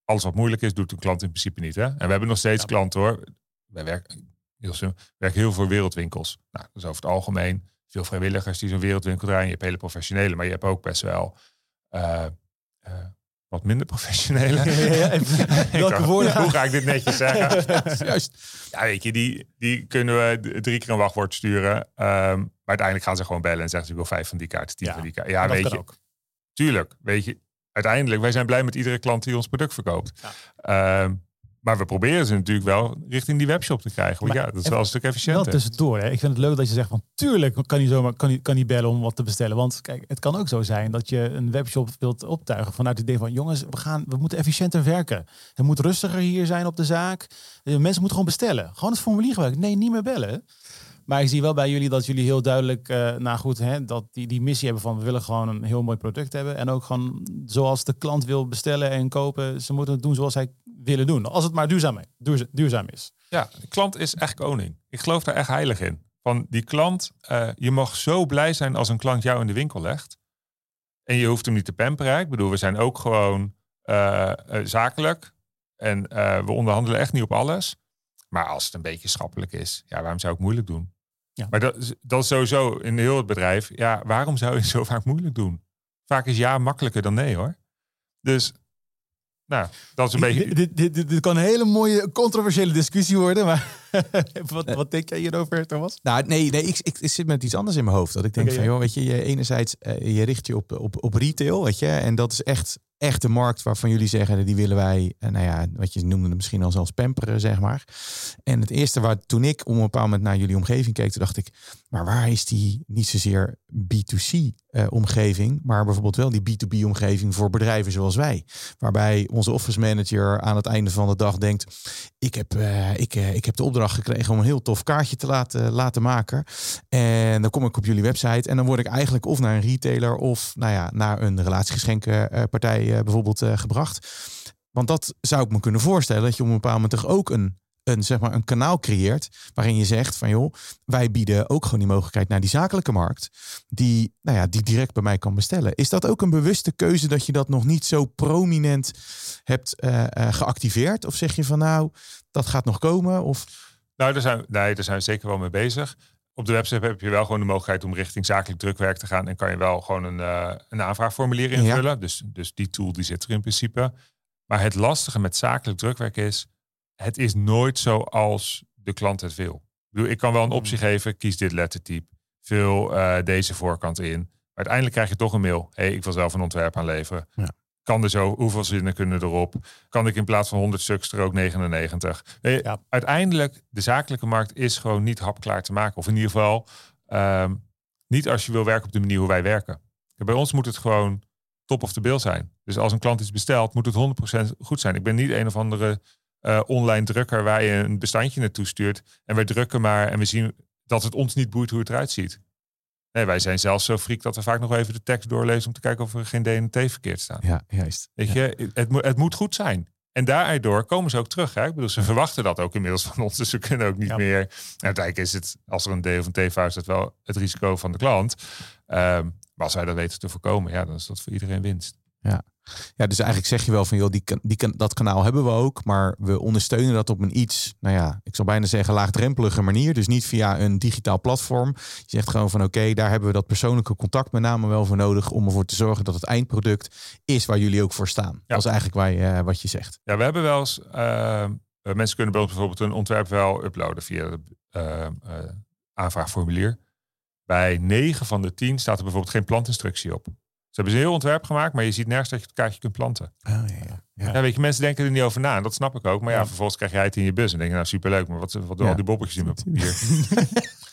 Alles wat moeilijk is, doet een klant in principe niet. Hè? En we hebben nog steeds ja. klanten hoor. Wij werken heel, werken heel veel wereldwinkels. Nou, dat is over het algemeen veel vrijwilligers die zo'n wereldwinkel draaien. Je hebt hele professionele, maar je hebt ook best wel... Uh, uh, wat minder professionele. [LAUGHS] Ja, [LAUGHS] welke woorden? Hoe ga ik dit netjes zeggen? [LAUGHS] Juist. Ja, weet je, die, die kunnen we drie keer een wachtwoord sturen. Um, maar uiteindelijk gaan ze gewoon bellen en zeggen ze ik wil vijf van die kaarten, tien ja, van die kaarten. Ja, weet je. Ook. Tuurlijk, weet je. Uiteindelijk, wij zijn blij met iedere klant die ons product verkoopt. Ja. Um, maar we proberen ze natuurlijk wel richting die webshop te krijgen. Want ja, dat is wel een stuk efficiënter. Wel tussendoor. Hè. Ik vind het leuk dat je zegt van tuurlijk kan hij zomaar kan hij, kan hij bellen om wat te bestellen. Want kijk, het kan ook zo zijn dat je een webshop wilt optuigen vanuit het idee van jongens, we gaan, we moeten efficiënter werken. Het moet rustiger hier zijn op de zaak. Mensen moeten gewoon bestellen. Gewoon het formulier gebruiken. Nee, niet meer bellen. Maar ik zie wel bij jullie dat jullie heel duidelijk, uh, nou goed, hè, dat die, die missie hebben van we willen gewoon een heel mooi product hebben. En ook gewoon zoals de klant wil bestellen en kopen, ze moeten het doen zoals hij willen doen. Als het maar duurzaam, duurzaam is. Ja, de klant is echt koning. Ik geloof daar echt heilig in. Van die klant, uh, je mag zo blij zijn als een klant jou in de winkel legt. En je hoeft hem niet te pamperen. Ik bedoel, we zijn ook gewoon uh, zakelijk. En we onderhandelen echt niet op alles. Maar als het een beetje schappelijk is, ja, waarom zou ik moeilijk doen? Ja. Maar dat, dat is sowieso in heel het bedrijf. Ja, waarom zou je zo [LAUGHS] vaak moeilijk doen? Vaak is ja makkelijker dan nee hoor. Dus nou, dat is een beetje. Dit, dit, dit, kan een hele mooie controversiële discussie worden. Maar [LAUGHS] wat, wat denk jij hierover, Thomas? Nou, nee, nee ik, ik, zit met iets anders in mijn hoofd. Dat ik denk van, joh, weet je, je enerzijds uh, je richt je op, op, op retail, weet je, en dat is echt echte markt waarvan jullie zeggen, die willen wij, uh, nou ja, wat je noemde misschien al zelfs pamperen, zeg maar. En het eerste waar toen ik op een bepaald moment naar jullie omgeving keek, toen dacht ik, maar waar is die niet zozeer B2C uh, omgeving, maar bijvoorbeeld wel die B2B omgeving voor bedrijven zoals wij. Waarbij onze office manager aan het einde van de dag denkt, ik heb, uh, ik, uh, ik heb de opdracht gekregen om een heel tof kaartje te laten, laten maken. En dan kom ik op jullie website en dan word ik eigenlijk of naar een retailer of nou ja, naar een relatiegeschenkenpartij bijvoorbeeld gebracht. Want dat zou ik me kunnen voorstellen dat je op een bepaald moment toch ook een een, zeg maar, een kanaal creëert waarin je zegt van joh, wij bieden ook gewoon die mogelijkheid naar die zakelijke markt, die, nou ja, die direct bij mij kan bestellen. Is dat ook een bewuste keuze dat je dat nog niet zo prominent hebt uh, uh, geactiveerd? Of zeg je van nou, dat gaat nog komen? Of... Nou, daar zijn, nee, daar zijn we zeker wel mee bezig. Op de website heb je wel gewoon de mogelijkheid om richting zakelijk drukwerk te gaan. En kan je wel gewoon een, uh, een aanvraagformulier invullen. Dus, dus die tool die zit er in principe. Maar het lastige met zakelijk drukwerk is, het is nooit zoals de klant het wil. Ik, bedoel, ik kan wel een hmm. optie geven, kies dit lettertype, vul uh, deze voorkant in. Maar uiteindelijk krijg je toch een mail. hey, ik wil zelf een ontwerp aanleveren. Ja. Kan er zo, hoeveel zinnen kunnen erop? Kan ik in plaats van 100 stuks er ook 99? Ja. Uiteindelijk, de zakelijke markt is gewoon niet hapklaar te maken. Of in ieder geval um, niet als je wil werken op de manier hoe wij werken. Bij ons moet het gewoon top of the bill zijn. Dus als een klant iets bestelt, moet het 100% goed zijn. Ik ben niet een of andere uh, online drukker waar je een bestandje naartoe stuurt. En wij drukken maar en we zien dat het ons niet boeit hoe het eruit ziet. Nee, wij zijn zelfs zo freak dat we vaak nog even de tekst doorlezen om te kijken of er geen DNT verkeerd staat. Ja, juist. Weet je, het, het moet goed zijn. En daardoor komen ze ook terug. Hè? Ik bedoel, ze verwachten dat ook inmiddels van ons. Dus ze kunnen ook niet ja. meer. uiteindelijk is het, als er een D of een T-fout is, het wel het risico van de klant. Um, maar als wij dat weten te voorkomen, ja, dan is dat voor iedereen winst. Ja. Ja, dus eigenlijk zeg je wel van joh, die, die, dat kanaal hebben we ook, maar we ondersteunen dat op een iets, nou ja, ik zou bijna zeggen laagdrempelige manier. Dus niet via een digitaal platform. Je zegt gewoon van oké, daar hebben we dat persoonlijke contact met name wel voor nodig om ervoor te zorgen dat het eindproduct is waar jullie ook voor staan. Dat is eigenlijk waar je, wat je zegt. Ja, we hebben wel eens, uh, mensen kunnen bijvoorbeeld een ontwerp wel uploaden via het uh, aanvraagformulier. Bij 9 van de 10 staat er bijvoorbeeld geen plantinstructie op. Ze hebben ze heel ontwerp gemaakt, maar je ziet nergens dat je het kaartje kunt planten. Oh, ja, ja. ja, weet je, mensen denken er niet over na. En dat snap ik ook. Maar ja, vervolgens krijg jij het in je bus en denk je, nou superleuk, maar wat, wat doen al die bobbeltjes in mijn [LAUGHS] papier?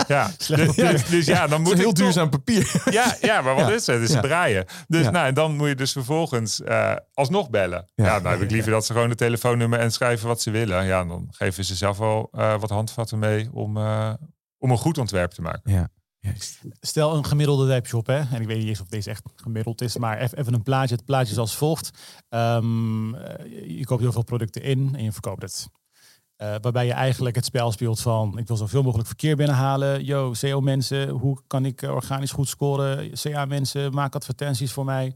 ja, [LAUGHS] dus, dus, dus, ja, dan moet heel duurzaam papier. [LAUGHS] ja, ja, maar wat is het? Het is draaien. Dus nou, en dan moet je dus vervolgens uh, alsnog bellen. Ja, nou heb ik liever dat ze gewoon de telefoonnummer en schrijven wat ze willen. Ja, dan geven ze zelf wel uh, wat handvatten mee om, uh, om een goed ontwerp te maken. Ja. Stel een gemiddelde webshop, hè? en ik weet niet eens of deze echt gemiddeld is, maar even een plaatje. Het plaatje is als volgt. Um, je koopt heel veel producten in en je verkoopt het. Uh, waarbij je eigenlijk het spel speelt van ik wil zoveel mogelijk verkeer binnenhalen. Yo, SEO mensen, hoe kan ik organisch goed scoren? CA mensen, maak advertenties voor mij.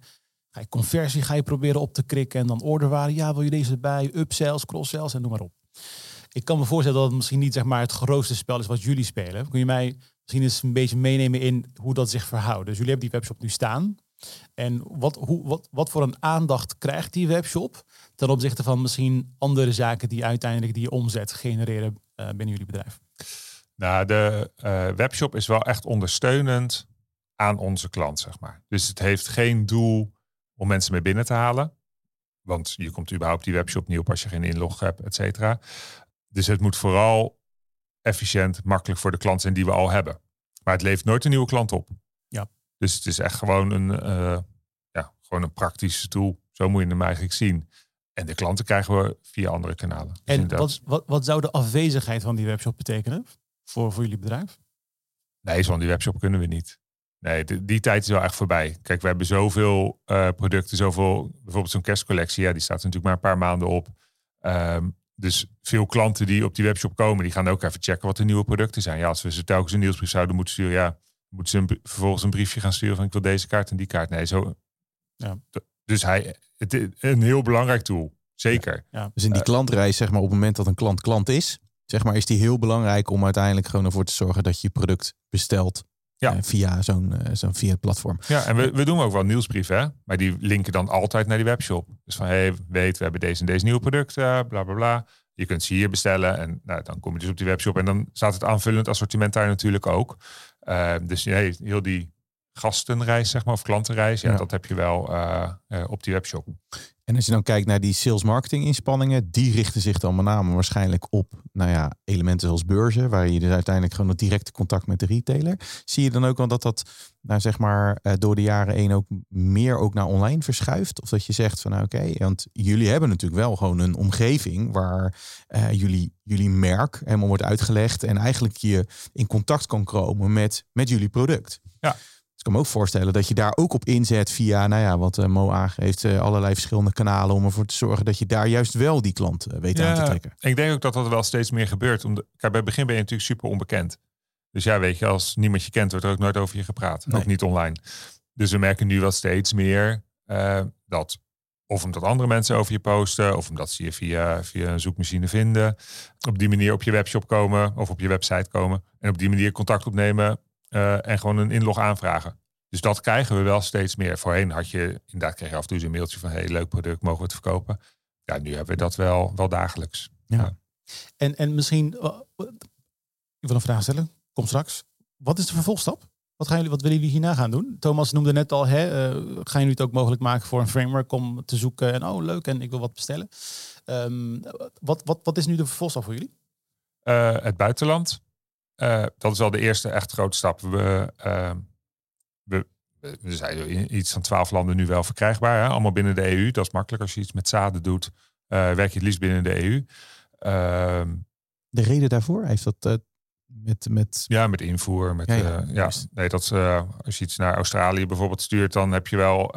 Ga je conversie ga je proberen op te krikken en dan orderwaren. Ja, wil je deze erbij? Upsells, cross-sells en noem maar op. Ik kan me voorstellen dat het misschien niet zeg maar, het grootste spel is wat jullie spelen. Kun je mij misschien eens een beetje meenemen in hoe dat zich verhoudt. Dus jullie hebben die webshop nu staan. En wat, hoe, wat, wat voor een aandacht krijgt die webshop ten opzichte van misschien andere zaken die uiteindelijk die omzet genereren uh, binnen jullie bedrijf? Nou, de uh, webshop is wel echt ondersteunend aan onze klant, zeg maar. Dus het heeft geen doel om mensen mee binnen te halen. Want je komt überhaupt die webshop niet op als je geen inlog hebt, et cetera. Dus het moet vooral efficiënt, makkelijk voor de klant zijn die we al hebben. Maar het levert nooit een nieuwe klant op. Ja. Dus het is echt gewoon een, uh, ja, gewoon een praktische tool. Zo moet je hem eigenlijk zien. En de klanten krijgen we via andere kanalen. Dus en wat, wat, wat zou de afwezigheid van die webshop betekenen voor, voor jullie bedrijf? Nee, zo'n die webshop kunnen we niet. Nee, die, die tijd is wel echt voorbij. Kijk, we hebben zoveel uh, producten, zoveel, bijvoorbeeld zo'n kerstcollectie, ja, die staat natuurlijk maar een paar maanden op. Um, dus veel klanten die op die webshop komen, die gaan ook even checken wat de nieuwe producten zijn. Ja, als we ze telkens een nieuwsbrief zouden moeten sturen, ja, moeten ze een, vervolgens een briefje gaan sturen van ik wil deze kaart en die kaart. Nee, zo. Ja. Dus hij, het, een heel belangrijk tool. Zeker. Ja. Dus in die klantreis, zeg maar, op het moment dat een klant klant is, zeg maar, is die heel belangrijk om uiteindelijk gewoon ervoor te zorgen dat je je product bestelt ja. Eh, via zo'n uh, zo'n via platform. Ja, en we, we doen ook wel nieuwsbrieven, hè? maar die linken dan altijd naar die webshop. Dus van, hey, weet, we hebben deze en deze nieuwe producten, bla bla bla. Je kunt ze hier bestellen en nou, dan kom je dus op die webshop en dan staat het aanvullend assortiment daar natuurlijk ook. Uh, dus nee, heel die gastenreis, zeg maar, of klantenreis, ja, dat heb je wel uh, op die webshop. En als je dan kijkt naar die sales marketing inspanningen, die richten zich dan met name waarschijnlijk op nou ja, elementen zoals beurzen, waar je dus uiteindelijk gewoon het directe contact met de retailer. Zie je dan ook wel dat dat nou zeg maar eh, door de jaren heen ook meer ook naar online verschuift? Of dat je zegt van nou, oké, want jullie hebben natuurlijk wel gewoon een omgeving waar uh, jullie, jullie merk helemaal wordt uitgelegd en eigenlijk je in contact kan komen met, met jullie product. Ja kan me ook voorstellen dat je daar ook op inzet via, nou ja, wat uh, Mo aangeeft, uh, allerlei verschillende kanalen om ervoor te zorgen dat je daar juist wel die klant uh, weet aan te trekken. Ik denk ook dat dat wel steeds meer gebeurt. Omdat, kijk, bij het begin ben je natuurlijk super onbekend. Dus ja, weet je, als niemand je kent, wordt er ook nooit over je gepraat. Ook niet online. Dus we merken nu wel steeds meer dat, of omdat andere mensen over je posten, of omdat ze je via, via een zoekmachine vinden, op die manier op je webshop komen of op je website komen en op die manier contact opnemen uh, en gewoon een inlog aanvragen. Dus dat krijgen we wel steeds meer. Voorheen had je, inderdaad kreeg je af en toe een mailtje van, hey, leuk product, mogen we het verkopen? Ja, nu hebben we dat wel, wel dagelijks. Ja. En, en misschien, uh, ik wil een vraag stellen, kom straks. Wat is de vervolgstap? Wat, gaan jullie, wat willen jullie hierna gaan doen? Thomas noemde net al, hè, uh, gaan jullie het ook mogelijk maken voor een framework om te zoeken en oh leuk en ik wil wat bestellen. Um, wat, wat, wat is nu de vervolgstap voor jullie? Uh, het buitenland. Uh, dat is wel de eerste echt grote stap. We, uh, we, we zijn in iets van twaalf landen nu wel verkrijgbaar. Hè? Allemaal binnen de EU. Dat is makkelijk als je iets met zaden doet. Werk je het liefst binnen de EU. Ehm, de reden daarvoor heeft dat eh, met, met... Ja, met invoer. Met, ja, ja, ja. nee, dat, als je iets naar Australië bijvoorbeeld stuurt, dan heb je wel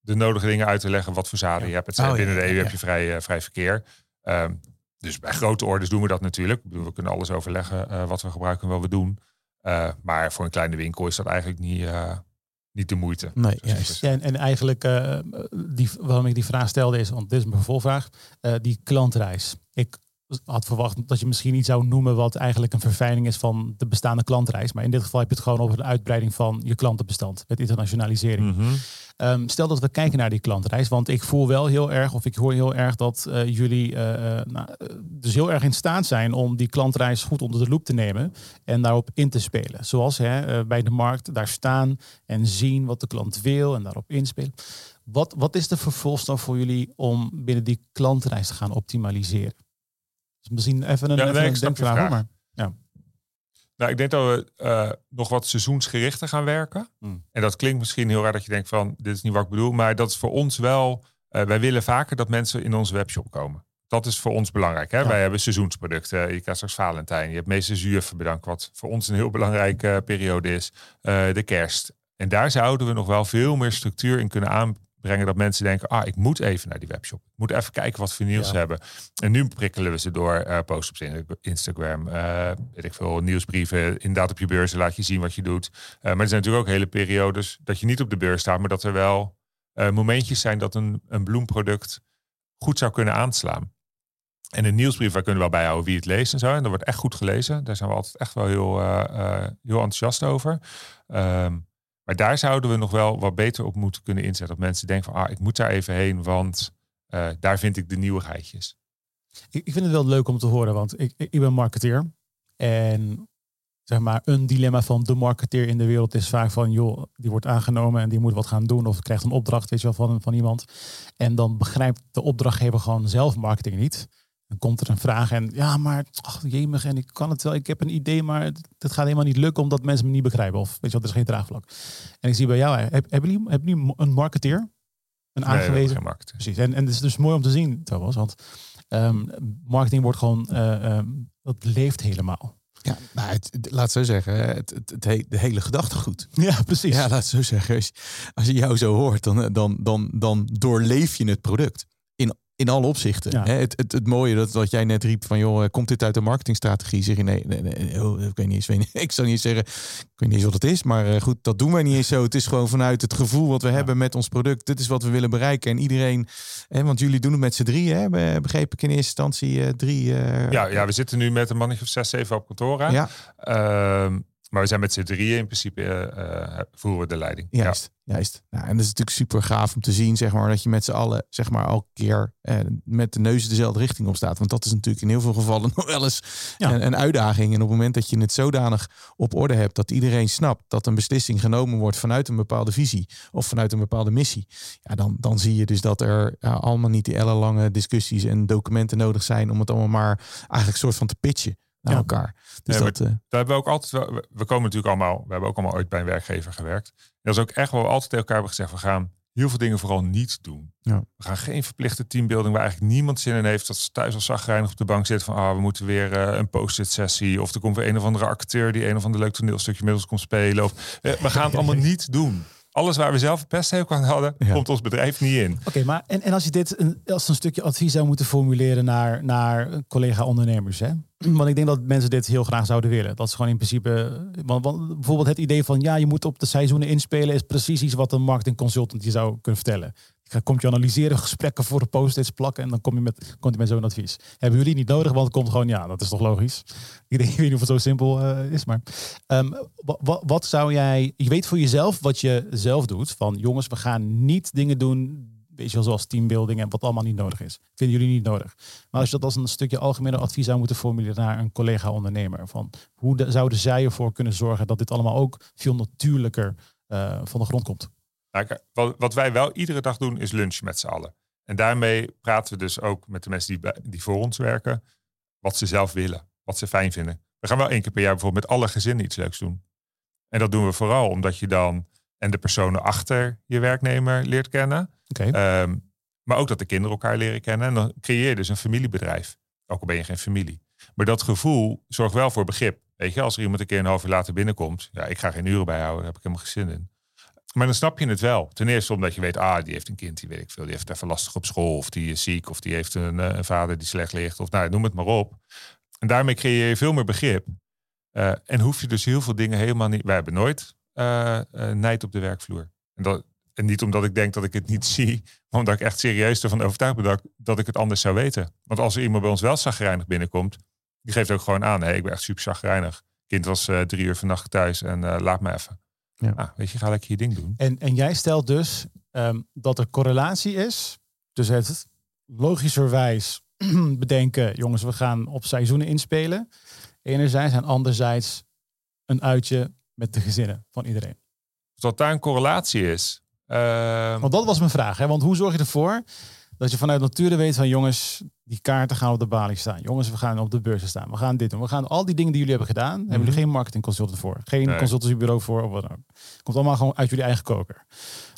de nodige dingen uit te leggen wat voor zaden je hebt. Het oh, binnen de EU heb je vrij, vrij verkeer. Ehm, dus bij grote orders doen we dat natuurlijk. We kunnen alles overleggen uh, wat we gebruiken en wat we doen. Uh, maar voor een kleine winkel is dat eigenlijk niet, uh, niet de moeite. Nee, juist. Ja, en, en, eigenlijk, die, waarom ik die vraag stelde is, want dit is mijn vervolgvraag, die klantreis. Ik had verwacht dat je misschien iets zou noemen wat eigenlijk een verfijning is van de bestaande klantreis. Maar in dit geval heb je het gewoon over de uitbreiding van je klantenbestand met internationalisering. Mhm. Ehm, stel dat we kijken naar die klantreis, want ik voel wel heel erg, of ik hoor heel erg dat uh, jullie uh, nou, dus heel erg in staat zijn om die klantreis goed onder de loep te nemen en daarop in te spelen. Zoals hè, bij de markt daar staan en zien wat de klant wil en daarop inspelen. Wat, wat is de vervolgstap voor jullie om binnen die klantreis te gaan optimaliseren? Dus misschien even een, ja, even een denkvraag, maar ja. Nou, ik denk dat we uh, nog wat seizoensgerichter gaan werken. Hmm. En dat klinkt misschien heel raar dat je denkt van, dit is niet wat ik bedoel. Maar dat is voor ons wel, uh, wij willen vaker dat mensen in onze webshop komen. Dat is voor ons belangrijk. Hè? Wij hebben seizoensproducten. Je krijgt straks Valentijn. Je hebt meeste zuur bedankt, wat voor ons een heel belangrijke periode is. de kerst. En daar zouden we nog wel veel meer structuur in kunnen aan, brengen dat mensen denken, ah, ik moet even naar die webshop. Ik moet even kijken wat voor nieuws ze hebben. En nu prikkelen we ze door uh, posts op Instagram, uh, weet ik veel, nieuwsbrieven. Inderdaad op je beurs laat je zien wat je doet. Uh, maar er zijn natuurlijk ook hele periodes dat je niet op de beurs staat, maar dat er wel momentjes zijn dat een, een bloemproduct goed zou kunnen aanslaan. En een nieuwsbrief, waar kunnen we wel bijhouden wie het leest en zo. En dat wordt echt goed gelezen. Daar zijn we altijd echt wel heel, heel enthousiast over. Um, maar daar zouden we nog wel wat beter op moeten kunnen inzetten. Dat mensen denken van, ah, ik moet daar even heen, want uh, daar vind ik de nieuwigheidjes. Ik, ik vind het wel leuk om te horen, want ik, ik, ben marketeer. En zeg maar, een dilemma van de marketeer in de wereld is vaak van, joh, die wordt aangenomen en die moet wat gaan doen of krijgt een opdracht, weet je wel, van, van iemand. En dan begrijpt de opdrachtgever gewoon zelf marketing niet. Dan komt er een vraag en ja, maar ach, jemig en ik kan het wel. Ik heb een idee, maar het gaat helemaal niet lukken omdat mensen me niet begrijpen. Of weet je wat, er is geen draagvlak. En ik zie bij jou, heb, hebben jullie, hebben jullie een marketeer? Een aangewezen? Nee, Precies. En, en het is dus mooi om te zien, Thomas, want um, marketing wordt gewoon, uh, dat leeft helemaal. Ja, nou, het, laat zo zeggen, het, het, het, de hele gedachtegoed. Ja, precies. Ja, laat zo zeggen. Als, als je jou zo hoort, dan, dan, dan, dan doorleef je het product in alle opzichten. Hè? Het, het, het mooie dat, dat jij net riep van joh, eh, komt dit uit de marketingstrategie? Zeg je nee, nee, nee oh, ik weet niet eens, [LAUGHS] weet niet, ik zou niet zeggen, ik weet niet eens wat het is, maar uh, goed, dat doen wij niet eens zo. Het is gewoon vanuit het gevoel wat we hebben met ons product. Dit is wat we willen bereiken en iedereen, hè, want jullie doen het met z'n drieën, hè? begreep ik in eerste instantie uh, drie. ja, ja, we zitten nu met een mannetje of zes, zeven op kantoor. Ja. Ehm, maar we zijn met z'n drieën in principe uh, voeren we de leiding. Juist, ja. juist. Nou, en dat is natuurlijk super gaaf om te zien, zeg maar, dat je met z'n allen, zeg maar, elke keer eh, met de neus dezelfde richting op staat. Want dat is natuurlijk in heel veel gevallen [LAUGHS] nog wel eens een, een, uitdaging. En op het moment dat je het zodanig op orde hebt dat iedereen snapt dat een beslissing genomen wordt vanuit een bepaalde visie of vanuit een bepaalde missie, ja, dan, dan zie je dus dat er allemaal niet die ellenlange discussies en documenten nodig zijn om het allemaal maar eigenlijk soort van te pitchen naar elkaar. Dus dat, uh... daar hebben we ook altijd we komen natuurlijk allemaal, we hebben ook allemaal ooit bij een werkgever gewerkt. dat is ook echt wel we altijd tegen elkaar hebben gezegd, we gaan heel veel dingen vooral niet doen. Ja. We gaan geen verplichte teambuilding waar eigenlijk niemand zin in heeft. Dat ze thuis al zagrijnig op de bank zitten van ah, we moeten weer uh, een post-it sessie. Of er komt weer een of andere acteur die een of ander leuk toneelstukje met ons komt spelen. Of, uh, we gaan het [LAUGHS] allemaal niet doen alles waar we zelf best heel aan hadden, komt ons bedrijf niet in. Oké, maar en, en als je dit een, als een stukje advies zou moeten formuleren naar, naar collega-ondernemers, hè? Want ik denk dat mensen dit heel graag zouden willen. Dat is gewoon in principe. Want, bijvoorbeeld het idee van ja, je moet op de seizoenen inspelen, is precies iets wat een marketing consultant je zou kunnen vertellen. Komt je analyseren, gesprekken voor de post-its plakken en dan kom je met, komt je met zo'n advies. Hebben jullie niet nodig, want het komt gewoon, ja, dat is toch logisch. [LAUGHS] Ik, denk, weet niet of het zo simpel uh, is, maar wat, wat zou jij, je weet voor jezelf wat je zelf doet, van jongens, we gaan niet dingen doen weet je zoals teambuilding en wat allemaal niet nodig is. Vinden jullie niet nodig. Maar als je dat als een stukje algemene advies zou moeten formuleren naar een collega-ondernemer, van hoe de, zouden zij ervoor kunnen zorgen dat dit allemaal ook veel natuurlijker uh, van de grond komt? wat, wat, wij wel iedere dag doen is lunchen met z'n allen. En daarmee praten we dus ook met de mensen die, die voor ons werken, wat ze zelf willen, wat ze fijn vinden. We gaan wel één keer per jaar bijvoorbeeld met alle gezinnen iets leuks doen. En dat doen we vooral omdat je dan en de personen achter je werknemer leert kennen. Ehm, maar ook dat de kinderen elkaar leren kennen. En dan creëer je dus een familiebedrijf. Ook al ben je geen familie. Maar dat gevoel zorgt wel voor begrip. Weet je, als er iemand een keer een half uur later binnenkomt. Ja, ik ga geen uren bijhouden. Daar heb ik helemaal geen zin in. Maar dan snap je het wel. Ten eerste omdat je weet, ah, die heeft een kind, die weet ik veel. Die heeft even lastig op school. Of die is ziek. Of die heeft een, eh, een vader die slecht ligt. Of nou, noem het maar op. En daarmee creëer je veel meer begrip. Uh, en hoef je dus heel veel dingen helemaal niet. Wij hebben nooit uh, nijd op de werkvloer. En, dat, en niet omdat ik denk dat ik het niet [LAUGHS] zie, maar omdat ik echt serieus ervan overtuigd ben dat, dat ik het anders zou weten. Want als er iemand bij ons wel zagrijnig binnenkomt, die geeft ook gewoon aan, hey, ik ben echt super zagrijnig. Kind was uh, drie uur vannacht thuis en laat me even. Ja. Nou, weet je, ga lekker je ding doen. En, en jij stelt dus um, dat er correlatie is tussen het logischerwijs [CLEARS THROAT] bedenken, jongens, we gaan op seizoenen inspelen. Enerzijds en anderzijds een uitje met de gezinnen van iedereen. Dat daar een correlatie is. Uh... Want dat was mijn vraag. Hè? Want hoe zorg je ervoor dat je vanuit nature weet van jongens, die kaarten gaan op de balie staan. Jongens, we gaan op de beurzen staan. We gaan dit doen. We gaan al die dingen die jullie hebben gedaan, hebben jullie mhm. geen marketing consultant voor. Geen nee. consultancybureau voor of wat dan ook. Komt allemaal gewoon uit jullie eigen koker.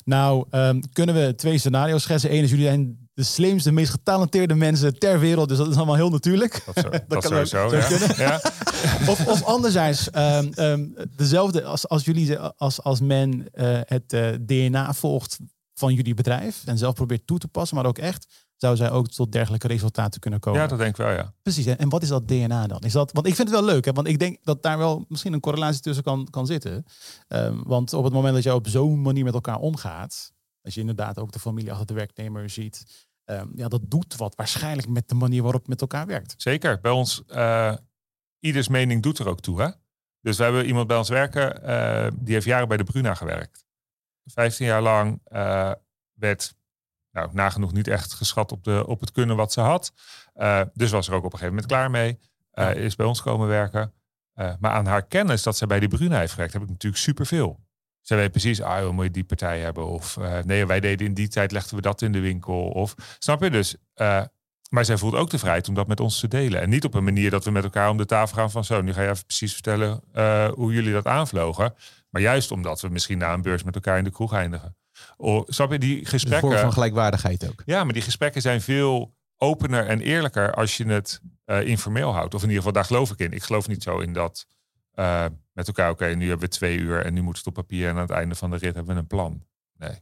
Nou, um, kunnen we twee scenario's schetsen. Eén is jullie zijn de slimste, meest getalenteerde mensen ter wereld. Dus dat is allemaal heel natuurlijk. Dat, zo, [LAUGHS] dat, kan sowieso, ja. ja. [LAUGHS] of, of anderzijds, um, um, dezelfde als, als jullie, als, als men uh, het uh, DNA volgt van jullie bedrijf en zelf probeert toe te passen, maar ook echt, zou zij ook tot dergelijke resultaten kunnen komen. Ja, dat denk ik wel, ja. Precies. En wat is dat DNA dan? Is dat, want ik vind het wel leuk, hè? want ik denk dat daar wel misschien een correlatie tussen kan, kan zitten. Um, want op het moment dat je op zo'n manier met elkaar omgaat, als je inderdaad ook de familie achter de werknemer ziet, ja, dat doet wat waarschijnlijk met de manier waarop het met elkaar werkt. Zeker. Bij ons, uh, ieders mening doet er ook toe. Hè? Dus we hebben iemand bij ons werken, uh, die heeft jaren bij de Bruna gewerkt. 15 jaar lang uh, werd nou, nagenoeg niet echt geschat op, de, op het kunnen wat ze had. Uh, dus was er ook op een gegeven moment klaar mee. Uh, is bij ons komen werken. maar aan haar kennis dat ze bij die Bruna heeft gewerkt, heb ik natuurlijk superveel. Zij weet precies, ah, moet je die partij hebben? Of nee, wij deden in die tijd, legden we dat in de winkel. Of snap je dus? maar zij voelt ook de vrijheid om dat met ons te delen. En niet op een manier dat we met elkaar om de tafel gaan van zo, nu ga je even precies vertellen hoe jullie dat aanvlogen. Maar juist omdat we misschien na een beurs met elkaar in de kroeg eindigen. Oh, snap je, die gesprekken... Een vorm van gelijkwaardigheid ook. Ja, maar die gesprekken zijn veel opener en eerlijker als je het uh, informeel houdt. Of in ieder geval, daar geloof ik in. Ik geloof niet zo in dat uh, met elkaar, oké, nu hebben we twee uur en nu moet het op papier en aan het einde van de rit hebben we een plan. Nee.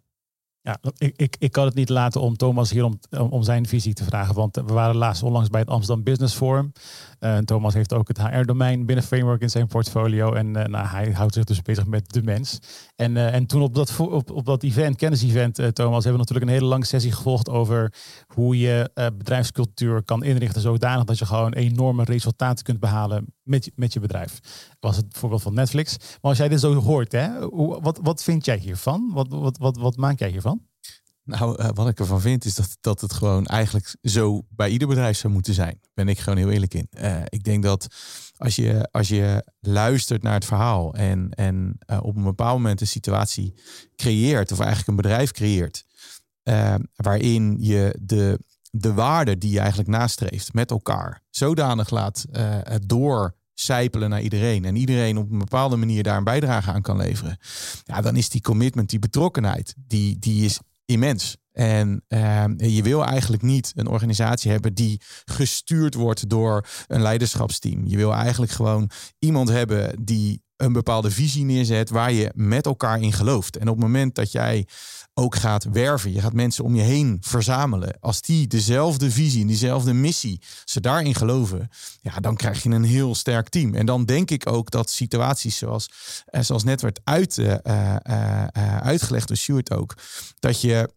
Ja, ik, ik, ik kan het niet laten om Thomas hier om, om zijn visie te vragen. Want we waren laatst onlangs bij het Amsterdam Business Forum. Uh, Thomas heeft ook het HR-domein binnen Framework in zijn portfolio. En uh, nou, hij houdt zich dus bezig met de mens. En, uh, en toen op dat, op, op dat event, kennis-event, Thomas, hebben we natuurlijk een hele lange sessie gevolgd over hoe je bedrijfscultuur kan inrichten zodanig dat je gewoon enorme resultaten kunt behalen met, met je bedrijf. Was het voorbeeld van Netflix. Maar als jij dit zo hoort, hè, wat, wat vind jij hiervan? Wat, wat, wat, wat maak jij hiervan? Nou, uh, wat ik ervan vind is dat, dat het gewoon eigenlijk zo bij ieder bedrijf zou moeten zijn. Ben ik gewoon heel eerlijk in. Uh, ik denk dat als je, als je luistert naar het verhaal en, en uh, op een bepaald moment een situatie creëert, of eigenlijk een bedrijf creëert, waarin je de, de waarde die je eigenlijk nastreeft met elkaar zodanig laat door zijpelen naar iedereen. En iedereen op een bepaalde manier daar een bijdrage aan kan leveren. Ja, dan is die commitment, die betrokkenheid, die, die is immens. En uh, je wil eigenlijk niet een organisatie hebben die gestuurd wordt door een leiderschapsteam. Je wil eigenlijk gewoon iemand hebben die een bepaalde visie neerzet waar je met elkaar in gelooft. En op het moment dat jij ook gaat werven, je gaat mensen om je heen verzamelen, als die dezelfde visie, diezelfde missie, ze daarin geloven, ja, dan krijg je een heel sterk team. En dan denk ik ook dat situaties zoals, eh, zoals net werd uh, uh, uitgelegd door Stuart ook, dat je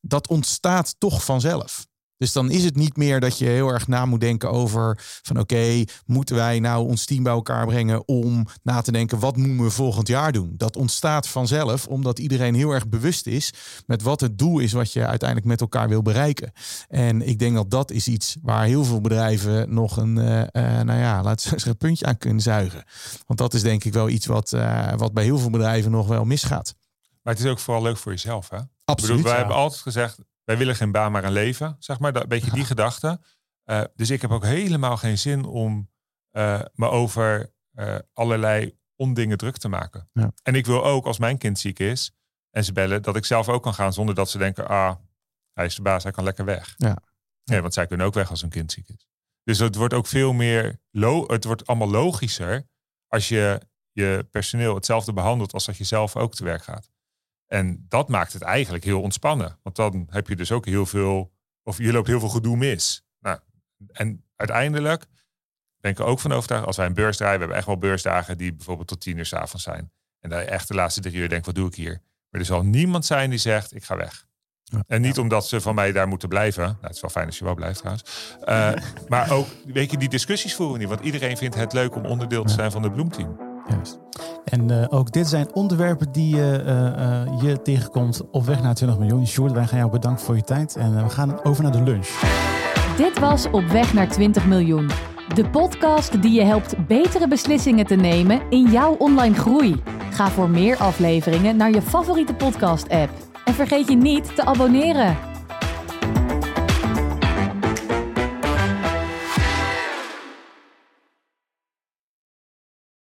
dat ontstaat toch vanzelf. Dus dan is het niet meer dat je heel erg na moet denken over van oké, moeten wij nou ons team bij elkaar brengen om na te denken wat moeten we volgend jaar doen. Dat ontstaat vanzelf omdat iedereen heel erg bewust is met wat het doel is wat je uiteindelijk met elkaar wil bereiken. En ik denk dat dat is iets waar heel veel bedrijven nog een, uh, uh, nou ja, laten we [LAUGHS] zeggen, een puntje aan kunnen zuigen. Want dat is denk ik wel iets wat, uh, wat bij heel veel bedrijven nog wel misgaat. Maar het is ook vooral leuk voor jezelf, hè? Absoluut. wij hebben altijd gezegd, wij willen geen baan, maar een leven. Zeg maar, dat, een beetje die [LAUGHS] gedachte. Uh, dus ik heb ook helemaal geen zin om uh, me over uh, allerlei ondingen druk te maken. Ja. En ik wil ook, als mijn kind ziek is en ze bellen, dat ik zelf ook kan gaan zonder dat ze denken, ah, hij is de baas, hij kan lekker weg. Ja. Nee, want zij kunnen ook weg als hun kind ziek is. Dus het wordt ook veel meer, het wordt allemaal logischer als je je personeel hetzelfde behandelt als dat je zelf ook te werk gaat. En dat maakt het eigenlijk heel ontspannen. Want dan heb je dus ook heel veel, of je loopt heel veel gedoe mis. Nou, en uiteindelijk ben ik er ook van overtuigd, als wij een beurs draaien, we hebben echt wel beursdagen die bijvoorbeeld tot tien uur s'avonds zijn. En dat je echt de laatste drie uur denkt, wat doe ik hier? Maar er zal niemand zijn die zegt, ik ga weg. Ja, en niet omdat ze van mij daar moeten blijven. Nou, het is wel fijn als je wel blijft trouwens. Uh, maar ook, weet je, die discussies voeren niet. Want iedereen vindt het leuk om onderdeel te zijn van het bloemteam. En uh, ook dit zijn onderwerpen die uh, uh, je tegenkomt op weg naar 20 miljoen. Sjoerd, wij gaan jou bedanken voor je tijd en we gaan over naar de lunch. Dit was Op weg naar 20 miljoen. De podcast die je helpt betere beslissingen te nemen in jouw online groei. Ga voor meer afleveringen naar je favoriete podcast-app. En vergeet je niet te abonneren.